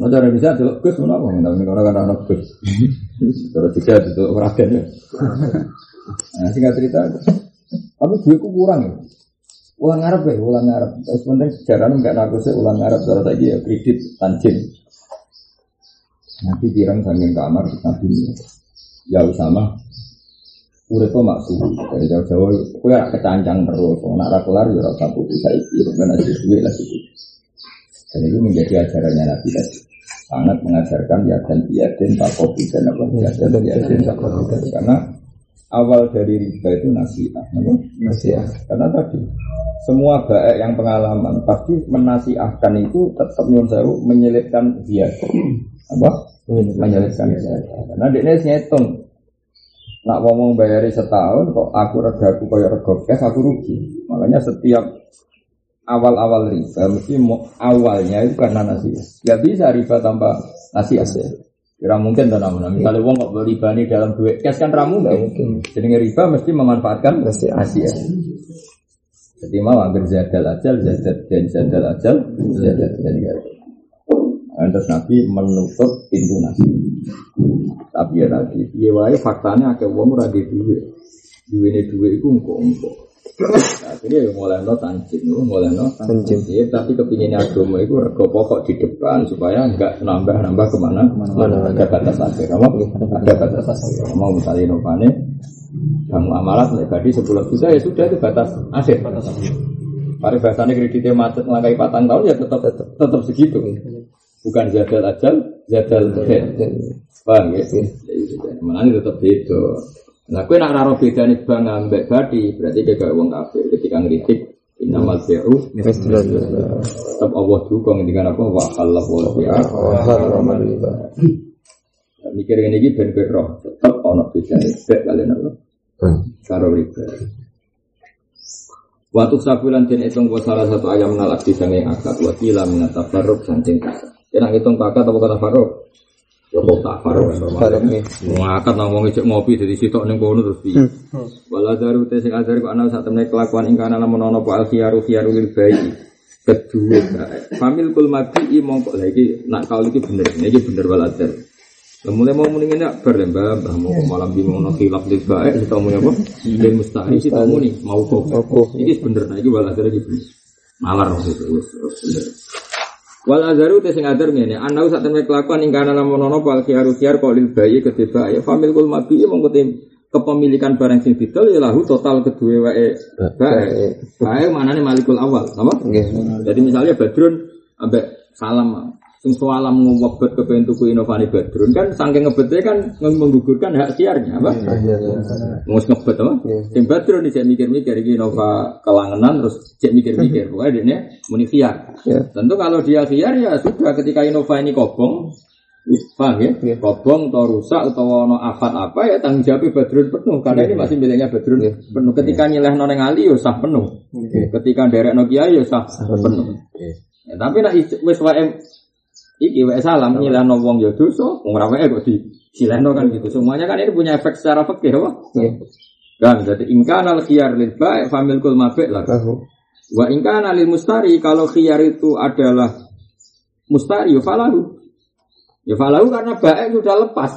Nah, cara bisa delok Gus ngono apa ngene orang kan ana Gus. Terus juga itu peragen ya. Nah, singkat cerita tapi duitku kurang ya. Ulang Arab ya, ulang Arab. Terus penting jaran enggak sih ulang Arab terus lagi ya kredit tanjin. Nanti pirang saking kamar Nabi ya Usama urip kok maksud? Dari jauh-jauh kowe ora kecancang terus. Nak ra kelar ya ora usah putus saiki. Rukun aja duwe lah itu dan itu menjadi ajarannya Nabi tadi. Sangat mengajarkan ya dan dan takobi dan apa ya dan dan takobi karena awal dari riba itu nasihat nasihat. Karena tadi semua baik yang pengalaman pasti menasihatkan itu tetap sewu menyelipkan dia apa? Menyelesaikan karena dia ngitung. Nak ngomong bayari setahun kok aku regaku kaya rego cash aku rugi. Makanya setiap awal-awal riba mesti awalnya itu karena nasi nggak bisa riba tanpa nasi ya. Kira mungkin dan namun. Misalnya uang kok riba ini dalam duit cash kan ramu nggak mungkin. Jadi riba mesti memanfaatkan nasi ya. Jadi mau agar zadal ajal, zadal dan zadal ajal, zadal dan Terus Nabi menutup pintu Nabi. Tapi ya tadi, ya wae faktanya akeh wong ora di duwe. Duwe ne duwe iku engko-engko. Akhirnya ya mulai no tanjim, mulai no tanjim. Ya, tapi kepinginnya agama itu rego pokok di depan supaya enggak nambah-nambah ke mana mana ada batas akhir. Ada batas akhir. Mau misalnya inovane, kamu amalat naik di sepuluh juta ya sudah itu batas akhir. Batas akhir. Pada bahasanya kreditnya macet melangkai patang tahun ya tetap tetap, tetap segitu. Bukan zadal ajal, zadal den. Paham ya? Mana ini tetap beda. Nah, kue nak raro beda nih bang ambek badi, berarti dia gak uang kafir. Ketika ngeritik, inamal beru, tetap Allah dukung dengan apa? Wa Allah wa bi'a. Mikir ini ben roh, tetap ono beda nih. Bet kalian apa? Karo riba. Waktu sabulan dan hitung salah satu ayam nalak di sange akad wakila minat tabarruk sancing kasar. Kena ngitung pakat apa kata Faro? Ya kok tak Faro kan nih. Ngakak ngomong ijek ngopi dari situ ning kono terus piye. Wala daru te sing ajar kok ana sak temne kelakuan ing kana lamun ana apa alfiyaru fiyaru lil bayi. Kedua, famil kul mati i mongko lha iki nak kau iki bener. Iki bener wala dar. Mulai mau mendingin ya ber mbak, mbak mau malam di mau khilaf di baik, kita mau apa? Dan mustahil sih kamu nih mau kok. Ini bener, nah ini wala dar iki bener. Malar bener. Wal azaru te sing azar ngene, ana sak temne kelakuan ing kana ana pal khiaru khiar kok lil bayi kedhe bayi famil kul mabi mong kepemilikan barang sing didol ya lahu total kedua wae bae. Bae manane malikul awal, apa? Jadi misalnya Badrun ambek salam sing soalam ngobet ke tuku inovasi Badrun kan saking ngebetnya kan menggugurkan hak siarnya apa? Iya, iya, iya. Ngus ngebet apa? Sing Badrun cek mikir-mikir iki Innova kelangenan terus cek mikir-mikir pokoknya dia muni khiar. Tentu kalau dia khiar ya sudah ketika Innova ini kobong Paham ya? Kobong atau rusak atau ono afat apa ya tanggung jawab Badrun penuh karena ini masih miliknya Badrun penuh. Ketika nyileh noneng Ali ya sah penuh. Ketika derek Nokia ya sah penuh. Ya, tapi nak wis wae iki wae salam nyileh wong ya dosa, wong ra wae kok di silehno kan gitu. Semuanya kan ini punya efek secara fikih apa? Kan jadi ingkana al khiyar lil ba'i familkul mabi' lah. Tahu. Wa ingkana lil mustari kalau khiyar itu adalah mustari ya falahu. Ya falahu karena baik sudah lepas.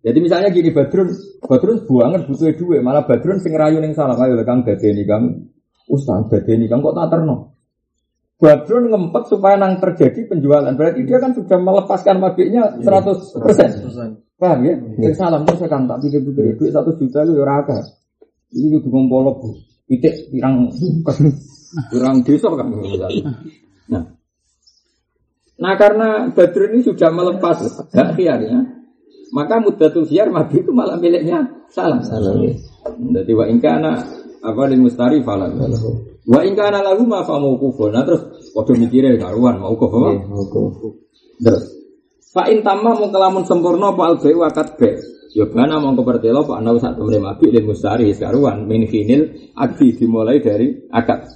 Jadi misalnya gini Badrun, Badrun banget butuh duit, malah Badrun sing rayu ning salah ayo Kang dadeni Kang Ustaz dadeni Kang kok tak terno. Badrun ngempet supaya nang terjadi penjualan. Berarti dia kan sudah melepaskan mabiknya 100%. Paham ya? Sing salam terus Kang tak pikir-pikir duit 1 juta lu ya akeh. Ini kudu ngompolok Bu. Pitik pirang pirang desa kan. Nah, Nah karena Badrun ini sudah melepas hak khiyarnya, maka mudatul khiyar mabit itu malah miliknya salam. Salam. ya. Jadi wa ingkana apa di mustari falan. Wa ingkana lagu ma fa mauqufun. Nah terus waduh mikirnya karuan mauquf apa? Iya. Terus fa in tamma mau kelamun sempurna apa al bai wakat be. Ya bana mau kepertelo pak nau sak temre mabit dan mustari karuan min khinil akdi dimulai dari akad.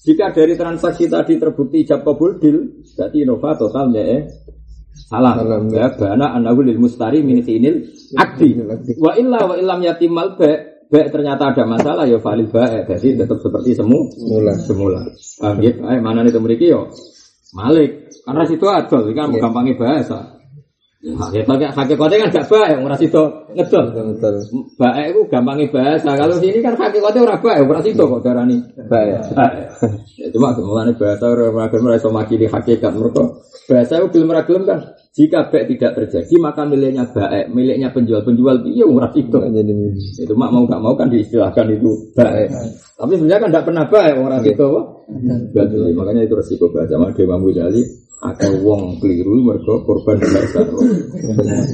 Jika dari transaksi tadi terbukti ijab kabul deal, berarti Innova total ya eh. Salam, Ya bana anahu lil mustari min khinil akdi. Wa illa wa illam yatimal ba ba ternyata ada masalah ya valid ba jadi tetap seperti semu Mula. semula. Paham ya? Eh, mana nih memiliki yo? Malik. Karena situ adol, ini kan Iya. gampangnya bahasa. Hakikat hakikatnya kan gak baik, ora situ ngedol. Baik itu gampangnya bahasa. Kalau sini kan hakikatnya ora baik, ora situ kok darani. Baik. Ya, cuma mulane bahasa orang agama iso makili hakikat mereka. Bahasa itu belum ragilem kan. Jika baik tidak terjadi maka miliknya baik, miliknya penjual-penjual iya situ. Jadi Itu mak mau gak mau kan diistilahkan itu baik. Tapi sebenarnya kan tidak pernah baik orang itu? Jadi makanya itu resiko bahasa. Maka Imam Ghazali ada wong keliru mereka korban bahasa.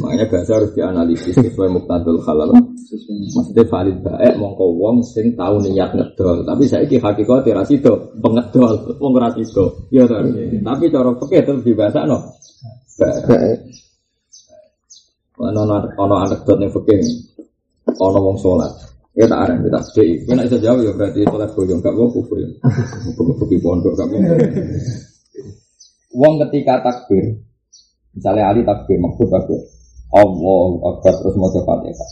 makanya bahasa harus dianalisis sesuai muktadul halal. Maksudnya valid baik mongko wong sing tahu niat ngedol. Tapi saya ki hakikat sido pengedol, wong ra sido. Ya ta. Tapi cara fikih terus dibahasa no. Ono ono anekdot ning fikih. Ono wong salat. Ya tak arang kita cek. Kena iso jawab ya berarti salat boyong gak mau ya. Bukti pondok gak mau. Wong ketika takbir, misalnya Ali takbir, maksud takbir, Allah Akbar terus mau Fatihah.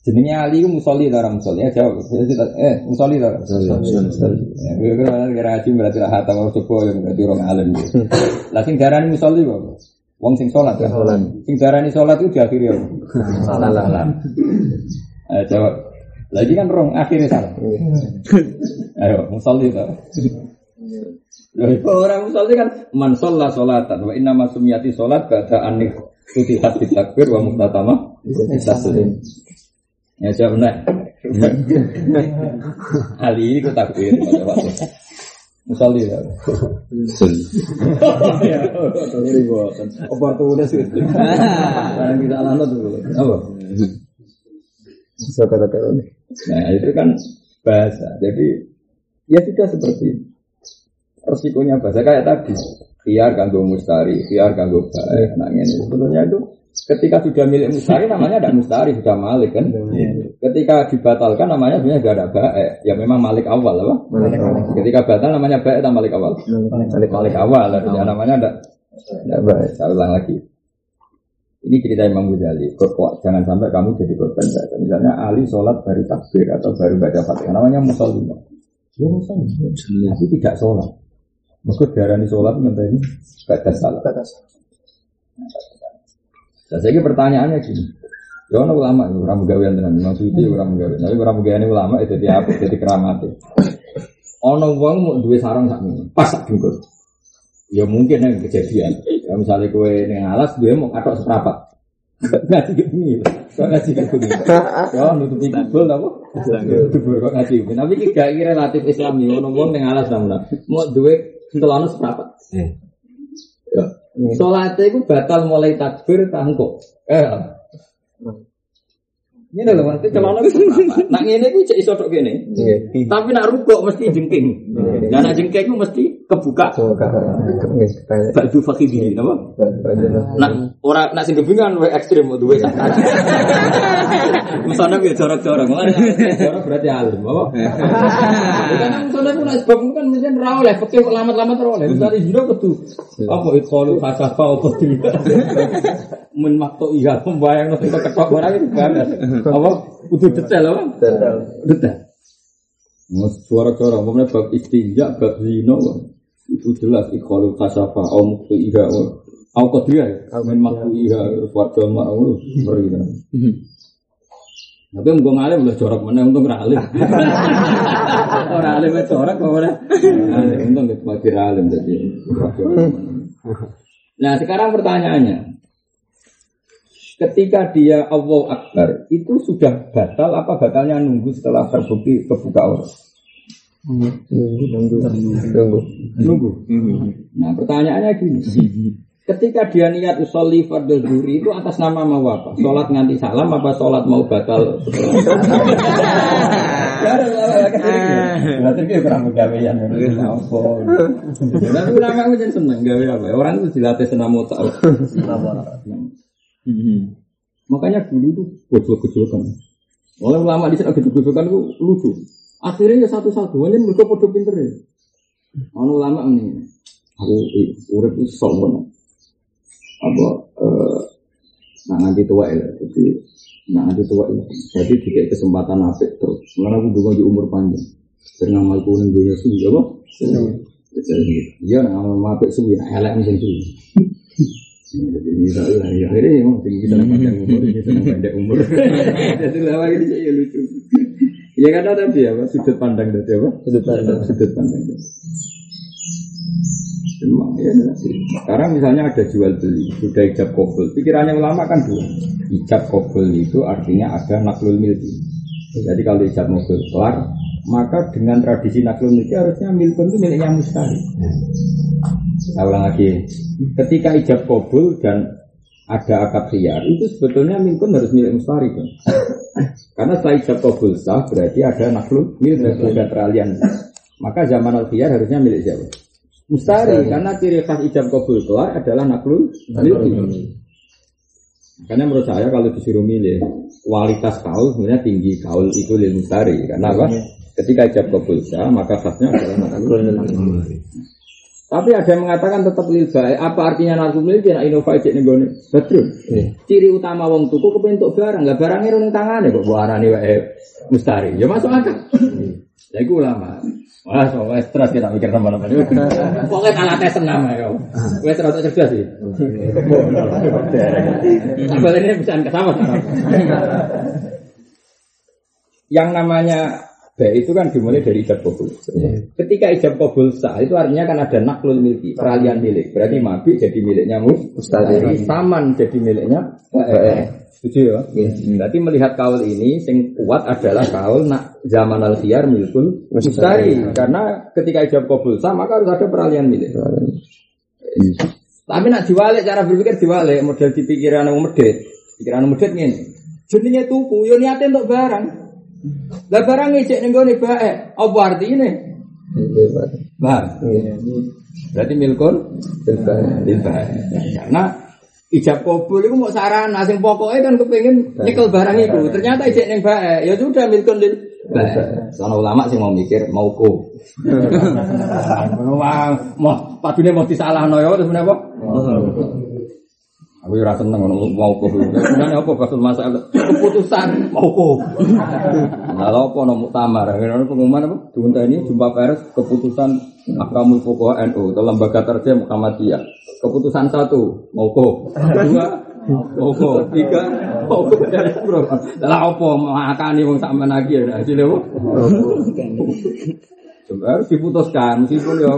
Jenenge Ali ku musolli ta ora musolli? Ya jawab. Eh, ta ora? Ya, kira-kira kira haji berarti lah hatam orang coba yang berarti orang alim. Lah sing darani musolli kok. Wong sing sholat kan. Sholat. Sing darani sholat itu diakhiri apa? Salah. Ayo jawab. Lagi kan rong akhirnya salah. Ayo musolli ta. Loh, orang musolli kan man sholla sholatan wa inna masumiyati sholat ba'da anik futihat takbir wa muktatama taslim. Ya jawab nah. Ali ini ku takbir Musolli ya. Ya, ini bosan. Oportunis itu. Yang kita alami dulu. Apa? Bisa kata-kata ini. Nah itu kan bahasa. Jadi ya sudah seperti itu. Resikonya bahasa kayak tadi. Khiar ganggu mustari, khiar ganggu baik. Nah ini sebetulnya itu ketika sudah milik mustari namanya tidak mustari sudah malik kan. Ketika dibatalkan namanya sebenarnya tidak ada baik. Ya memang malik awal apa? Ketika batal namanya baik atau malik awal? Malik, malik awal. Ya, namanya tidak tidak baik. Saya ulang lagi. Ini cerita Imam Ghazali. Kok jangan sampai kamu jadi korban bahasa. Misalnya Ali sholat baru takbir atau baru baca fatihah. Namanya musolli. Dia musolli. Tapi tidak sholat. Maka darani sholat minta ini baca salat. Nah, saya kira pertanyaannya gini. Ya ono ulama itu orang gawean tenan, maksudnya orang gawean. Tapi orang gawean ulama itu jadi apa? Jadi keramat. Ono wong mau duwe sarang sak ini, pas sak. Ya mungkin yang kejadian. Ya, misalnya kue neng alas, dia mau katok seprapat. Ngaji ke bumi, kok ngaji ke bumi. Ya nutupi kubul apa? Dubur kok ngaji. Tapi ini gak relatif Islami. Ono wong neng alas namun mau duwe celana seprapat. Ya. Sholatnya itu batal mulai takbir tangkuk. Eh. Ini nanti celana itu seprapat. Nak ini itu cek iso tok gini. Tapi nak rukuk mesti jengking. Dan nak jengking itu mesti kebuka. Ba'du fakhidhi, apa? Nak ora nak sing gebingan wae ekstrim duwe sakit. Musana ya jorok-jorok. Jorok berarti alim, apa? Karena ku nak sebab kan fikih kok lamat-lamat ora oleh. Dari hino kudu apa ikholu fasafa apa tidak. Men makto iya pembayang nek ketok barang itu banget. Apa? Kudu detail apa? Detail. Detail. Suara-suara, umpamanya bab istinja, bab zino, itu jelas ikhwalu kasafa, au muktu iha, au kodriya, min maktu iha, warga ma'au, beri Tapi mau ngalim udah corak mana untung ralim. Orang alim itu corak kok mana? Untung itu makin alim jadi. Nah sekarang pertanyaannya, ketika dia Allah Akbar itu sudah batal apa batalnya nunggu setelah terbukti kebuka orang? Nunggu, nunggu, nunggu. Nunggu. Nah pertanyaannya gini, ketika dia niat usolli fardhu zuhri itu atas nama mau apa? Sholat nganti salam apa sholat mau batal? Tapi ulama itu jadi seneng gawe apa? Orang itu dilatih senam otak. Makanya dulu tuh gojol-gojolkan. Oleh ulama di sana gojol-gojolkan itu lucu. Akhirnya ya satu-satu, hanya mereka podo pinter ya. Ono ulama ini, aku eh, urip itu sombong. Apa, eh, nah nanti tua ya, jadi nah nanti tua ya. Jadi dikasih kesempatan apik terus. Sebenarnya aku juga di umur panjang. Dengan ngamalku ning dunia suwi apa? Jadi, Iya, nah ngamal apik suwi, nah elek mesti suwi. Jadi bisa ya akhirnya ya kita panjang umur, kita pendek umur. Jadi lama ini lucu. Ya karena tadi apa sudut pandang tadi apa? Sudut pandang. Sudut pandang. Memang ya. Sekarang misalnya ada jual beli, sudah ijab kobul. Pikirannya ulama kan dua. Ijab kobul itu artinya ada naklul milki. Jadi kalau ijab mobil kelar, maka dengan tradisi naklul milki harusnya milkun itu miliknya mustari. Saya ulang lagi. Ketika ijab kabul dan ada akad khiyar, itu sebetulnya milkun harus milik mustari kan? Karena setelah ijab kabul sah, berarti ada naklul milik ada peralihan. Maka zaman al khiyar harusnya milik siapa? Mustari, karena ciri khas ijab kabul kelar adalah naklul milki. Makanya menurut saya kalau disuruh milih kualitas kaul sebenarnya tinggi kaul itu lil mustari. Karena apa? Ketika ijab kabul sah, maka khasnya adalah milki. Tapi ada yang mengatakan tetap lil baik. Apa artinya naklul milki? Nak inova cek nih gone. Betul. Ciri utama wong tuku kepentuk barang, nggak barangnya rong tangannya kok buarani wae mustari. Ya masuk akal. Ya itu ulama. Wah, soalnya stres kita mikir sama-sama. Pokoknya kalah tes senam ya. Wes terus cerdas sih. Sampai ini bisa ke sama. Yang namanya baik itu kan dimulai dari ijab kabul. Ketika ijab kabul sah itu artinya kan ada naklul milki, peralihan milik. Berarti mabik jadi miliknya mustari, saman jadi miliknya baik. Setuju ya? Berarti melihat kaul ini sing kuat adalah kaul nak zaman al khiyar milkul mustari. Karena ketika ijab kabul sah maka harus ada peralihan milik. Tapi nak diwalik cara berpikir diwalik model di pikiran wong medit. Pikiran medit ngene. Jenenge tuku yo niate untuk barang. Lah barang ngecek ning gone bae. Apa artine? Bah. Berarti milkun bil bae. Karena ijab kabul itu mau sarana sing pokoknya kan kepengin nyekel barang itu. Ternyata ijek ning bae. Ya sudah milkun lil bae. Sono ulama sing mau mikir mau ko. Wah, mau padune mau disalahno ya terus menapa? Aku ora seneng ngono mau kok. Sebenarnya apa kasul masalah keputusan mau kok. Lalu apa nomor muktamar? Ini pengumuman apa? Junta ini jumpa pers keputusan Akamul Fuqaha NU atau lembaga terjah Muhammadiyah. Keputusan satu mau kok. Dua mau kok. Tiga mau kok dari bro. Lah apa makani wong sak menagi ya hasilnya apa? harus diputuskan meskipun ya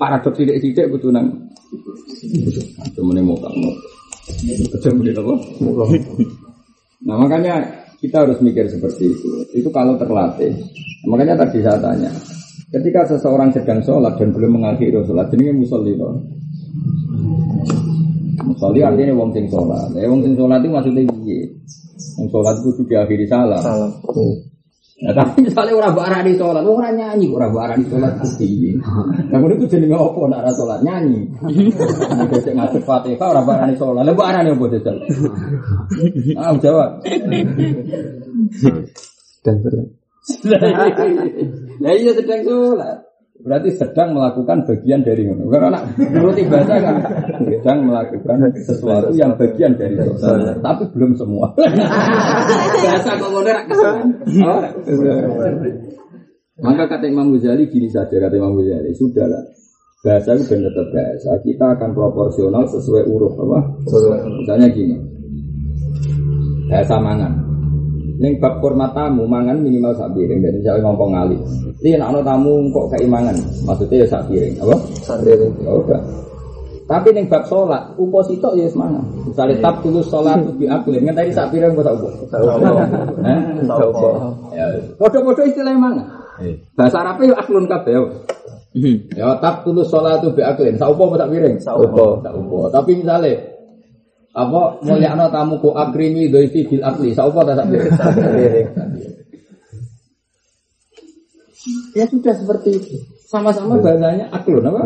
paradoks sidik-sidik butuh nang cuma nih mau kamu apa nah makanya kita harus mikir seperti itu. Itu kalau terlatih. Makanya tadi saya tanya ketika seseorang sedang sholat dan belum mengakhiri sholat jadi musolli itu musolli artinya wong sing sholat. Ya wong sing sholat itu maksudnya iya wong sholat itu juga salam. Salam. Nah, tapi misalnya orang barani sholat, orang nyanyi, orang barani sholat putih. Nah, kemudian itu jadi apa nak arah sholat nyanyi. Nah, kita ngasih fatihah orang barani sholat, lalu barani apa jajal? Ah, jawab. Dan berat. Nah, iya sedang sholat. Berarti sedang melakukan bagian dari mana? Karena anak menurut bahasa kan sedang melakukan sesuatu yang bagian dari sholat, tapi belum semua. bahasa kok ngono. Oh. Maka kata Imam Ghazali gini saja kata Imam Ghazali, sudahlah. Bahasa itu benar tetap bahasa. Kita akan proporsional sesuai uruf apa? Misalnya gini. Bahasa mangan. Ning bab hormat tamu mangan minimal sak piring dan misalnya ngomong ngali. Ini nak tamu kok kayak mangan, maksudnya ya sak piring, apa? Sandiri. Ya udah. Tapi ning bab sholat, upo sitok ya semangat. Misalnya tab tulus sholat di aku, ngenteni sak piring sak upo. Eh? Saupo. Podo-podo istilahnya mangan. Bahasa Arabnya ya aklun kabeh. ya. Ya tab tulus sholat bi aklin, sak upo apa sak piring? Sak upo. Sak upo. Tapi misalnya apa mulyakno tamu ku akrimi doifi bil akli, sak upo tak sak? Sandiri. Ya sudah seperti itu. Sama-sama bahasanya aklun apa?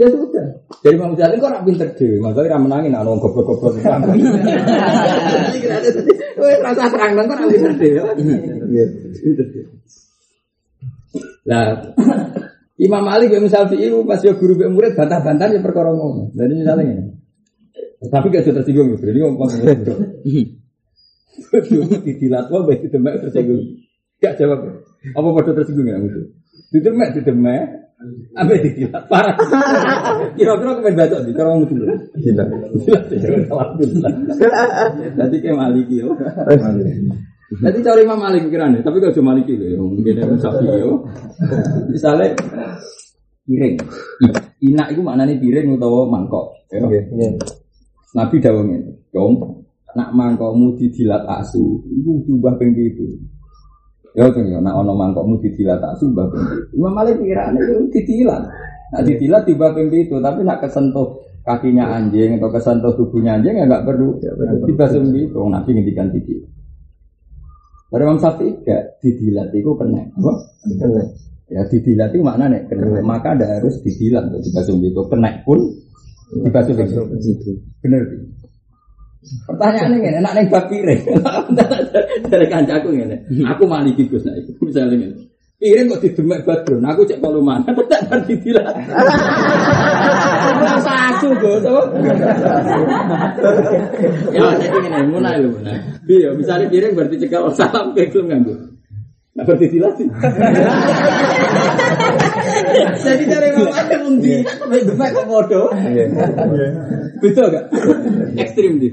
Ya sudah. Jadi Imam Ghazali kok rak pinter dhewe, makanya ra menangin ana wong goblok-goblok di. Wes rasa terang kok rak pinter dhewe. Iya. Lah Imam Malik ya misal itu pas yo guru murid bantah-bantah ya perkara ngono. Jadi misalnya ini. Tapi gak sudah tersinggung. Ini ngomong Didilat wong baik didemek tersinggung. Gak jawab. Apa pada tersinggung ya itu? Didemek didemek. Apa didilat parah. Kira-kira kemen batok di cara ngomong dulu. Gila. Ya alhamdulillah. Nanti kayak Maliki yo. Nanti cari Imam Malik pikirannya, tapi gak cuma Maliki loh, mungkin ada sapi yo. Misalnya piring, I- inak itu maknanya piring atau mangkok. ya. Nabi dawuh ngene, "Dong, nak mangkokmu didilat asu, iku diubah ping pitu." Ya to ya, nak ana mangkokmu didilat asu ubah ping pitu. Imam Malik pikirane yo didilat. Nak didilat diubah ping pitu, tapi nak kesentuh kakinya anjing atau kesentuh tubuhnya anjing ya enggak perlu dibasuh pitu. Nabi ngendikan didilat. Dari Imam Syafi'i gak didilat itu kena. Benar. Ya didilat itu maknanya kena. Maka ada harus didilat untuk dibasuh pitu. Kena pun dibasuh pitu. Begitu. Bener. Pertanyaannya ngene, enak ning bab piring. Dari kancaku ngene. Aku maliki Gus nek iku misale ngene. Piring kok didemek badron, aku cek kalau mana, tak bar didilat. Rasa aku Gus, apa? Ya, jadi ngene, mulai lho, mulai. Iya, misalnya piring berarti cekal salam ke gelem. Nah, berarti dilat sih. Jadi dari mama ada undi, demek kok bodoh. Iya. Betul gak? Ekstrim di.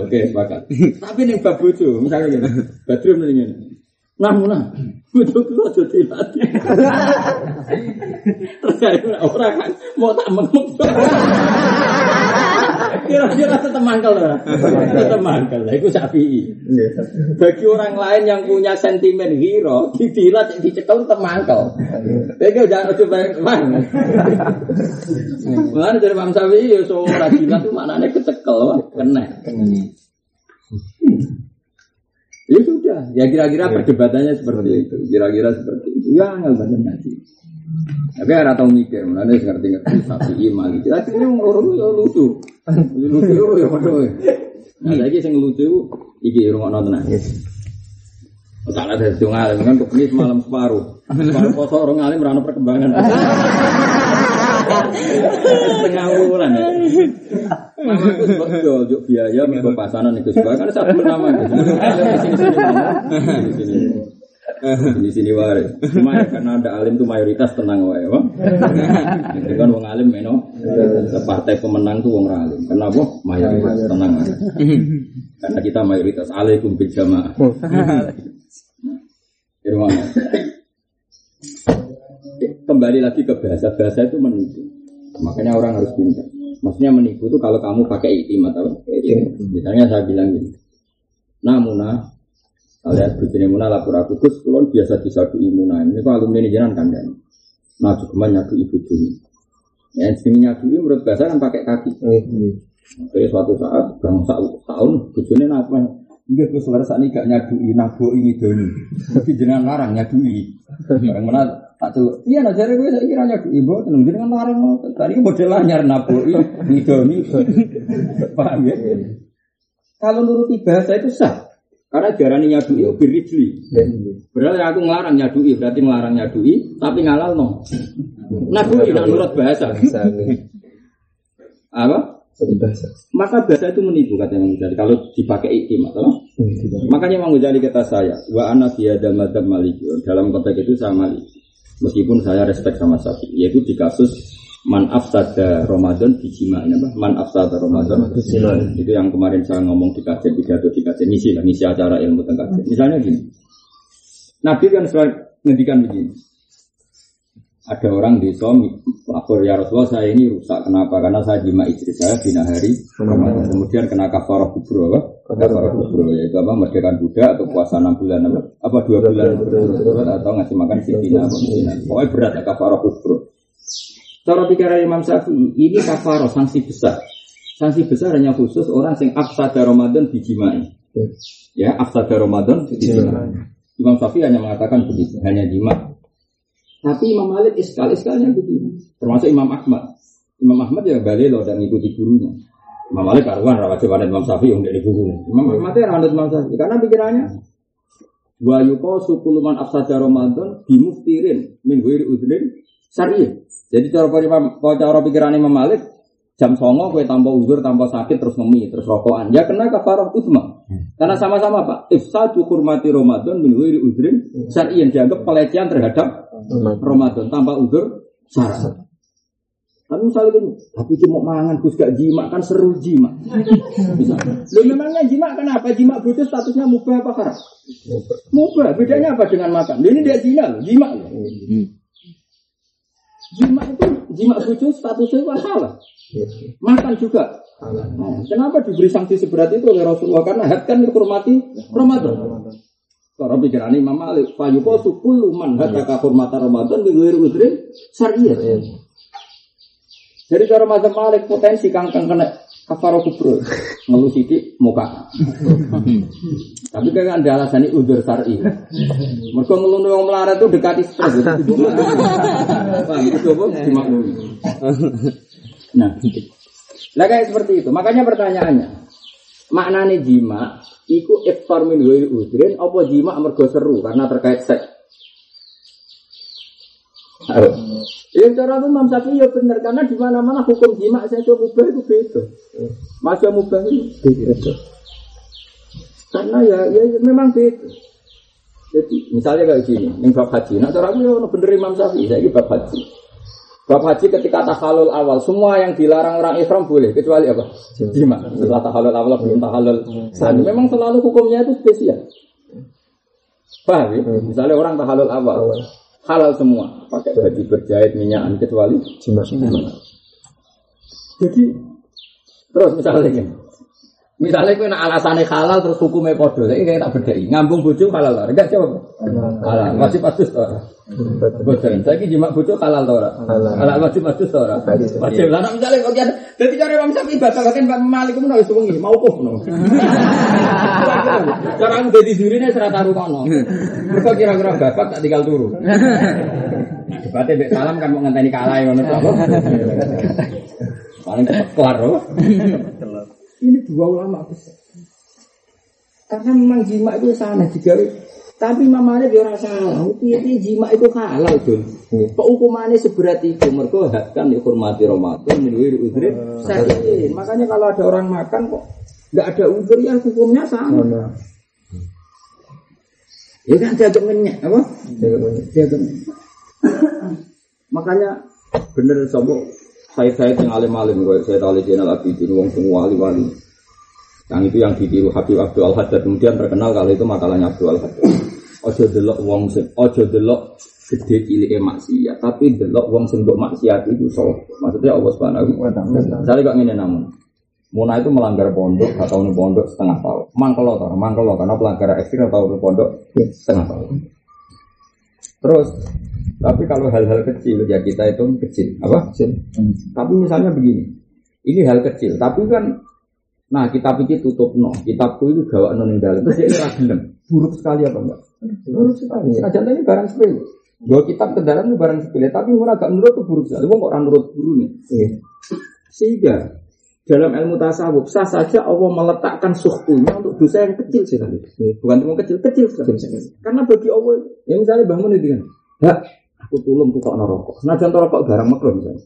Oke, sepakat. Tapi nih bab bojo, misalnya gini, badrum nih gini. Nah, nah, bojo kulo aja dilatih. Terus dari orang kan mau tak mengemuk. Kira-kira tetap mangkel lah. Tetap mangkel lah. Itu sapi. Iya. Bagi orang lain yang punya sentimen hero, didilat, dicekel tetap mangkel. Tapi jangan coba mana. Mana dari Imam Syafi'i ya seorang dilat itu maknanya kecekel, kena. Ya sudah, ya kira-kira perdebatannya seperti itu, kira-kira seperti itu. Ya nggak banyak ngaji. Tapi ada tahu mikir, mana ngerti-ngerti sapi iman. Kita ini orang ya lucu, lucu ya padahal. Nah, lagi yang lucu, iki rumah nonton Salah dari dong alim kan kepenis malam separuh. Separuh poso orang alim merana perkembangan. Setengah ya. Sebab jual juk biaya minggu pasanan itu sebab kan satu nama sini sini di sini. Wae. Cuma ya karena ada alim tuh mayoritas tenang wae, Pak. Itu kan wong alim meno. Partai pemenang tuh wong alim. Kenapa? Mayoritas tenang. Karena kita mayoritas alaikum bil jamaah. Irwan. Kembali lagi ke bahasa bahasa itu menipu. Makanya orang harus pintar. Maksudnya menipu itu kalau kamu pakai itimat apa? Misalnya saya bilang gini. Namuna kalian bujine muna lapor aku Gus kulon biasa disadu imuna ini kok alumni ini jangan kandang. Nah cuma nyatu ibu dulu. Ya sing nyatu menurut bahasa kan pakai kaki. Iya. Jadi suatu saat bang tahun bujune apa? Enggak gue suara saat ini gak nyadui nabo ini doni. Tapi jenengan larang nyadui. Barang mana tak celuk. Iya nah gue saya kira nyadui. Ibu tenang jenengan larang mau. Tadi model anyar nabo ini doni. Paham ya? Kalau nuruti bahasa itu sah. Karena jarani nyadui itu birijli. Berarti aku ngelarang nyadui, berarti ngelarang nyadui, tapi ngalal no. Nabui, nak nurut bahasa. Ini. Apa? Bahasa. Maka bahasa itu menipu kata Imam Ghazali kalau dipakai iklim atau makanya Imam Ghazali kata saya wa ana fi hadzal madzhab maliki dalam konteks itu saya maliki meskipun saya respect sama Syafi'i yaitu di kasus man afsada Ramadan dijima ini apa? Man afsada Ramadan. Itu yang kemarin saya ngomong di kajian pidato di kajian misi lah misi acara ilmu tentang kajian misalnya gini. Nabi kan selalu ngendikan begini. Ada orang di Som lapor ya Rasulullah saya ini rusak. Kenapa? Karena saya jima istri saya bina hari Ramadan. Kemudian kena kafarah kubro apa? Kafarah kubro yaitu apa? Merdekakan budak atau puasa enam bulan apa? Apa dua bulan? Berturut-turut atau ngasih makan apa sitina pokoknya berat ya kafarah kubro cara pikiran Imam Syafi'i ini kafarah sanksi besar sanksi besar hanya khusus orang yang afsada Ramadan dijimai ya afsada Ramadan dijimai Imam Syafi'i hanya mengatakan begitu hanya jima tapi Imam Malik iskal iskalnya begini. Termasuk Imam Ahmad. Imam Ahmad ya balik loh dan ikuti gurunya. Imam Malik karuan rawat coba Imam Syafi'i yang dari bukunya. Imam Ahmad ya rawat Imam Syafi'i karena pikirannya wa yuko sukuluman afsaja Ramadan bimuftirin min wiri udrin syariah. Jadi cara Imam cara pikiran Imam Malik jam songo kue tanpa uzur tanpa sakit terus ngemi terus rokokan ya kena kafarah utma karena sama-sama pak ifsadu hurmati Ramadan min wiri udrin syariah dianggap pelecehan terhadap Ramadan tanpa udur syarat. Tapi misalnya gini, tapi cuma mangan gus gak jima kan seru jima. Lu memangnya jima kenapa? Jima butuh statusnya mubah apa haram? Mubah. Bedanya apa dengan makan? Ini dia jina loh, jima loh. Jima itu jima butuh statusnya apa salah? Makan juga. Nah, kenapa diberi sanksi seberat itu oleh Rasulullah? Karena had kan menghormati Ramadan. Cara pikiran Imam Malik, fayuko sukul man hataka hormata Ramadan bilir udrin syariah. Jadi cara mazhab Malik potensi kangkang kena kafaro kubro ngeluh sidik muka. Tapi kan ada alasan ini udur syari. Mereka ngeluh yang melarat itu dekati stres. Itu. Nah, lah kayak seperti itu. Makanya pertanyaannya, maknanya jima iku iftar min ghairi udrin apa jima mergo seru karena terkait seks. Ya cara itu Imam Syafi'i ya benar karena di mana-mana hukum jima saya mubah itu beda. Masih mubah itu beda. Karena ya, ya, ya memang beda. Jadi misalnya kayak gini, ini bab haji. Nah cara aku ya bener Imam Syafi'i, saya bab haji. Bab haji ketika tahalul awal, semua yang dilarang orang ihram boleh, kecuali apa? Jima. Setelah tahalul awal belum tahalul sani. Memang selalu hukumnya itu spesial. Paham ya? Misalnya orang tahalul awal, halal semua, pakai baju berjahit minyakan kecuali Jima. Jadi terus misalnya. Misalnya kue nak alasannya halal terus hukumnya podo, jadi kayak tak bedai. Ngambung bojo halal lah, enggak jawab. Halal, masih pastus tora. Bosan, saya jima bojo halal tora. Halal. Masih pastus tora. Lah, nak misalnya kau jadi, jadi cara Imam Syafi'i baca bahkan Pak Malik pun harus tunggu, mau kok no. Cara aku jadi juri nih serata rukono. Mereka kira-kira bapak tak tinggal turu. Debatnya Bek Salam kan mau ngenteni kalah yang apa? Paling cepat kelar loh. Ini dua ulama besar. Karena memang jima itu sana juga. Tapi mamanya dia orang salah. Piye jima itu halal tuh. Kok hukumannya seberat itu? Mereka kan dihormati Ramadan menurut udri. Sakit. Makanya kalau ada orang makan kok nggak ada udur ya hukumnya sama. Ya kan jaga ngenyek apa? Jaga ngenyek. Makanya bener sobo saya saya yang alim alim gue saya tahu jenal abidin wong semua wali wali. Yang itu yang ditiru Habib Abdul Al Haddad kemudian terkenal kalau itu makalahnya Abdul Al Haddad. Ojo delok wong sing ojo delok gede cilik maksiat, tapi delok wong sing mbok maksiat itu so. Maksudnya Allah Subhanahu wa taala. Misalnya kok ngene namun Muna itu melanggar pondok atau nih pondok setengah tahun. Mangkelo toh, mangkelo karena pelanggaran ekstrim atau pondok setengah tahun. Terus, tapi kalau hal-hal kecil ya kita itu kecil, apa? Kecil. Tapi misalnya begini, ini hal kecil, tapi kan Nah, kitab ini tutup no. Kitabku itu gawak non dalam. Terus dia gelem. Buruk sekali apa enggak? Buruk sekali. Nah, ini barang sepele. Bawa kitab ke dalam itu barang sepele, tapi orang agak menurut itu buruk sekali. Wong orang menurut guru nih. Iya. Sehingga dalam ilmu tasawuf sah saja Allah meletakkan suhtunya untuk dosa yang kecil sekali. Iya. Bukan cuma kecil, kecil sekali. Karena bagi Allah, ya misalnya bangun itu kan, aku tulung tuh kok rokok. Nah contoh rokok barang makro misalnya.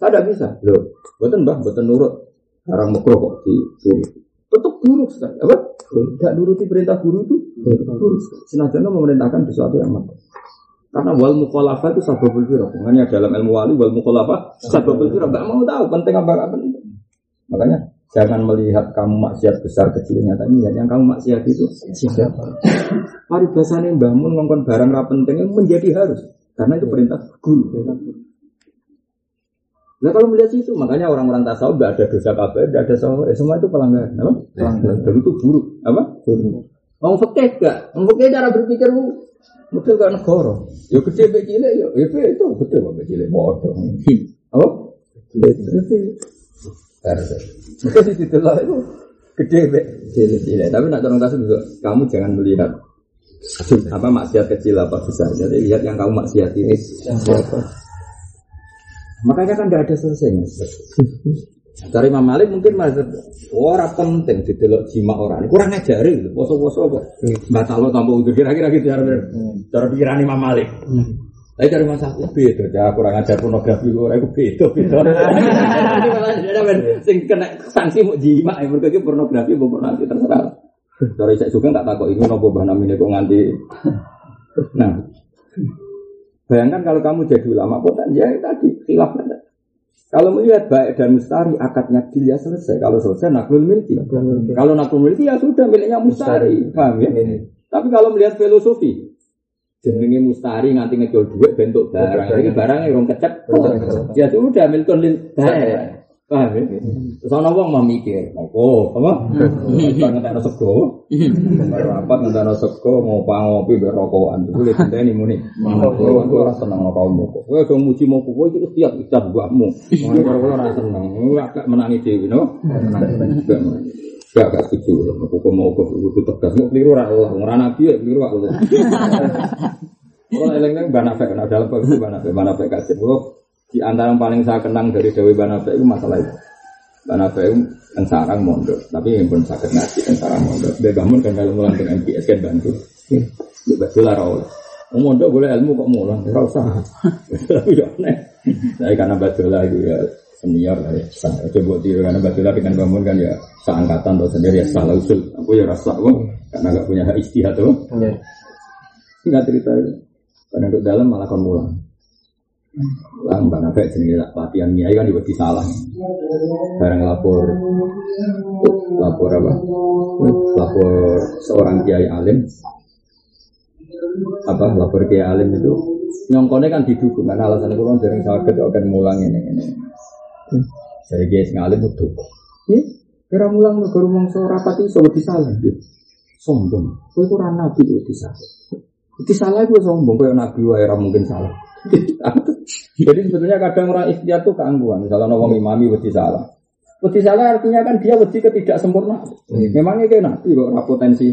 Saya tidak bisa. Loh, buatan bah, buatan nurut Orang makro kok disuruh. Tetap buruk sekali. Apa? Tidak nuruti perintah guru itu buruk. Senajan memerintahkan sesuatu yang makro. Karena wal mukhalafah itu sababul firaq. Makanya dalam ilmu wali wal mukhalafah sababul firaq. Gak mau tahu penting apa gak penting. Makanya jangan melihat kamu maksiat besar kecilnya, tapi lihat yang kamu maksiat itu siapa. Paribasannya bangun ngongkon barang rap penting menjadi harus. Karena itu perintah guru. Nah kalau melihat itu, makanya orang-orang tasawuf gak ada dosa kabar, gak ada salah, eh, semua itu pelanggaran, apa? Pelanggaran. Dan itu buruk, apa? Buruk. Mau fakir gak? Mau fakir cara berpikir lu, mungkin gak negara. Ya gede begini, ya itu itu gede kok begini, bodoh. Apa? Gede. Mungkin di situ lah itu gede begini, Tapi nak orang tasawuf juga, kamu jangan melihat apa maksiat kecil apa besar. Jadi lihat yang kamu maksiat ini siapa. Makanya kan tidak ada selesainya. Dari Imam Malik mungkin masih orang penting di delok jima orang ini kurang gitu. Poso-poso kok. Batal lo tanpa untuk kira-kira gitu cara cara pikiran Imam Malik. Tapi dari masa aku beda, ya kurang ajar pornografi gue, aku beda, beda. Sing kena sanksi mau jima, yang mereka pornografi, mau nanti terserah. Dari saya juga tak takut ini nopo bah namanya kok nganti. Nah, Bayangkan kalau kamu jadi ulama kota, ya tadi khilaf Kalau melihat baik dan mustari, akadnya dia selesai. Kalau selesai naklul milki. Kalau naklul milki ya sudah miliknya mustari. Paham ya? Tapi kalau melihat filosofi, jenenge mustari nganti ngejol duit bentuk barang. Jadi barang yang kecek, ya sudah milikun lil baik. Paham ya? Terus ana wong mau mikir, apa? Apa? Bang ngentekno sego. Rapat ngentekno sego ngopi ngopi mbek rokokan. Iku lek ngenteni muni. Aku ora seneng rokok moko. Kowe aja muji moko kowe iki setiap ijab buatmu. Ngono karo ora seneng. Agak menangi dhewe no. Gak gak setuju. Aku mau kudu tegas. Mau keliru ora Allah. Ora nabi ya keliru Allah. Kalau eleng-eleng banafek, dalam itu banafek, banafek kasih. Di antara yang paling saya kenang dari Dewi Banabe itu masalah itu. Banabe itu yang sarang mondok, tapi yang pun sakit ngaji yang sarang mondok. Dia bangun kan dalam mulang dengan MPS kan bantu. Dia betul lah rawol. Mondok boleh ilmu kok mulang, tidak usah. Tapi ya aneh. Tapi karena lah itu ya senior lah ya. Sah. Coba tiru karena lah dengan bangun kan ya seangkatan atau sendiri ya salah usul. Aku ya rasa kok karena gak punya hak istihad tuh. Singkat cerita itu. Karena untuk dalam malah kon mulang. Lah mbak Nafek jenenge latihan kiai kan juga salah. Barang lapor lapor apa? Lapor seorang kiai alim apa lapor kiai alim itu nyongkone kan didukung karena alasan itu kan dari sakit akan mulang ini ini. Jadi kiai sing alim itu ini kira mulang ke rumah seorang rapati so salah sombong. Itu rana nabi itu salah. salah itu sombong, kau nabi wae mungkin salah. Jadi sebetulnya kadang orang ikhtiar itu keangguan. Misalnya nawang imami wedi salah. Wedi salah artinya kan dia wedi sempurna. Hmm. Memangnya kayak nabi kok ora potensi.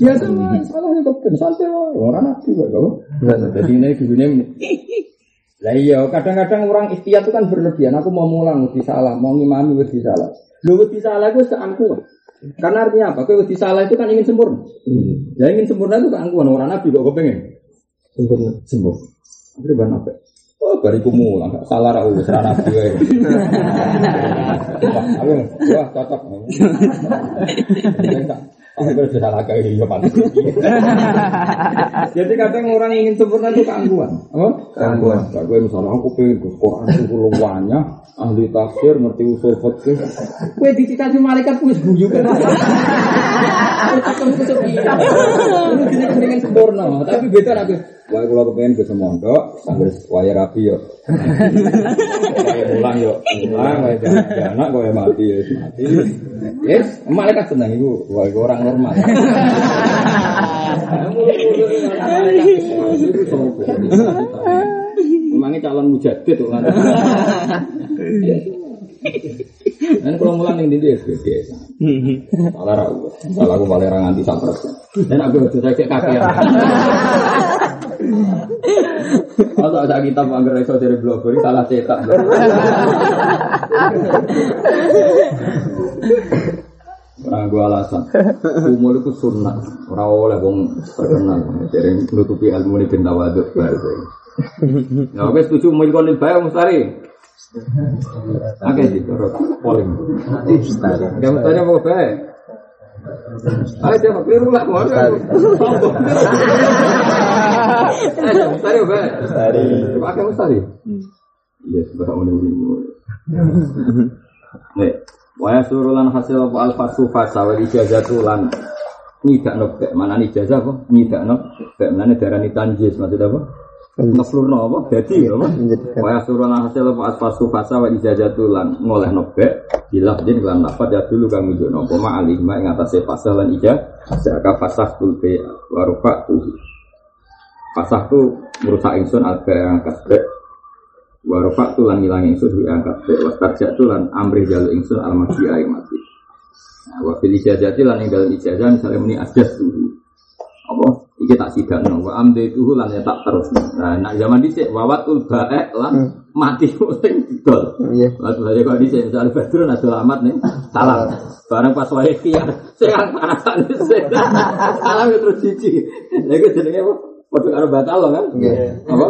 Ya sama salahnya kok ben santai orang nabi kok. Jadi ini dunia ini. Lah iya, kadang-kadang orang ikhtiar itu kan berlebihan. Aku mau mulang wedi salah, mau ngimami wedi salah. Lu wedi salah itu keangkuhan. Karena artinya apa? Kau wedi salah itu kan ingin sempurna. Hmm. Ya ingin sempurna itu keangkuhan. Orang nabi kok kepengen sempurna. Sempurna. Akhirnya bahan apa? Oh, bariku mulang, salah aku, serana gue. Aku, wah cocok. Aku sudah salah kayak gitu, Jadi kadang orang ingin sempurna itu keangguan. Apa? Keangguan. Gue misalnya aku pengen ke Quran itu luwanya, ahli tafsir, ngerti usul fikih. Gue dikasih malaikat gue guyu kan. Aku takut kesepian. Ini pengen sempurna, tapi beda aku. Wah, kalau kepengen ke semondok, sambil waya rapi yo. Waya pulang yo. Pulang, waya anak, waya mati ya. Mati. Yes, malaikat senang itu. Wah, orang normal. Memangnya calon mujadid tuh kan. Dan kalau mulang ning ndi SBD. Salah ra. Salah aku nganti sak persen. Dan aku udah saya kakean. Masa ada kitab anggar iso dari blogger salah cetak. Orang gua alasan, umur itu sunnah, orang oleh wong terkenal, jadi menutupi ilmu ini benda waduk. Ya oke setuju nih bayar mustari. Oke sih, terus poling. Ya mustari mau bayar. Ayo siapa keliru lah, mau ada. Ayo mustari mau bayar. Mustari. Pakai mustari. Iya, sebenarnya mau nih. Nih, Waya surulan hasil apa alfasu fasa wa ijazatu lan nyidak nobek mana ijazah apa nyidak nobek mana darah ni tanjis maksud apa ngeplurno apa? Jadi apa? Waya surulan hasil apa? Alfasu fasa wa ijazatu lan ngoleh nobek bilah jadi lan dapat ya dulu kami juga nopo ma alihma ing atase fasa lan ijazah jaka fasah kulbe warufa tuh fasah tuh merusak ingsun alba yang kasbek Warofak tulan ngilang ingsun wi angkat be. Wastarja tulan amrih jalu ingsun almasi aing mati. Nah, wa fil ijazah lan ing dalem ijazah misalnya muni asjas tuhu. Apa? Iki tak sidakno wa amde tuhu lan ya tak terus. Nah, nak zaman dhisik wawatul bae lan mati sing didol. Iya. Waktu saya kok dhisik misal badrun ada alamat nih salam. Barang pas wae kian sing parasan salam ya terus cici. Lha iku jenenge apa? Padha karo batal kan? Iya. Apa?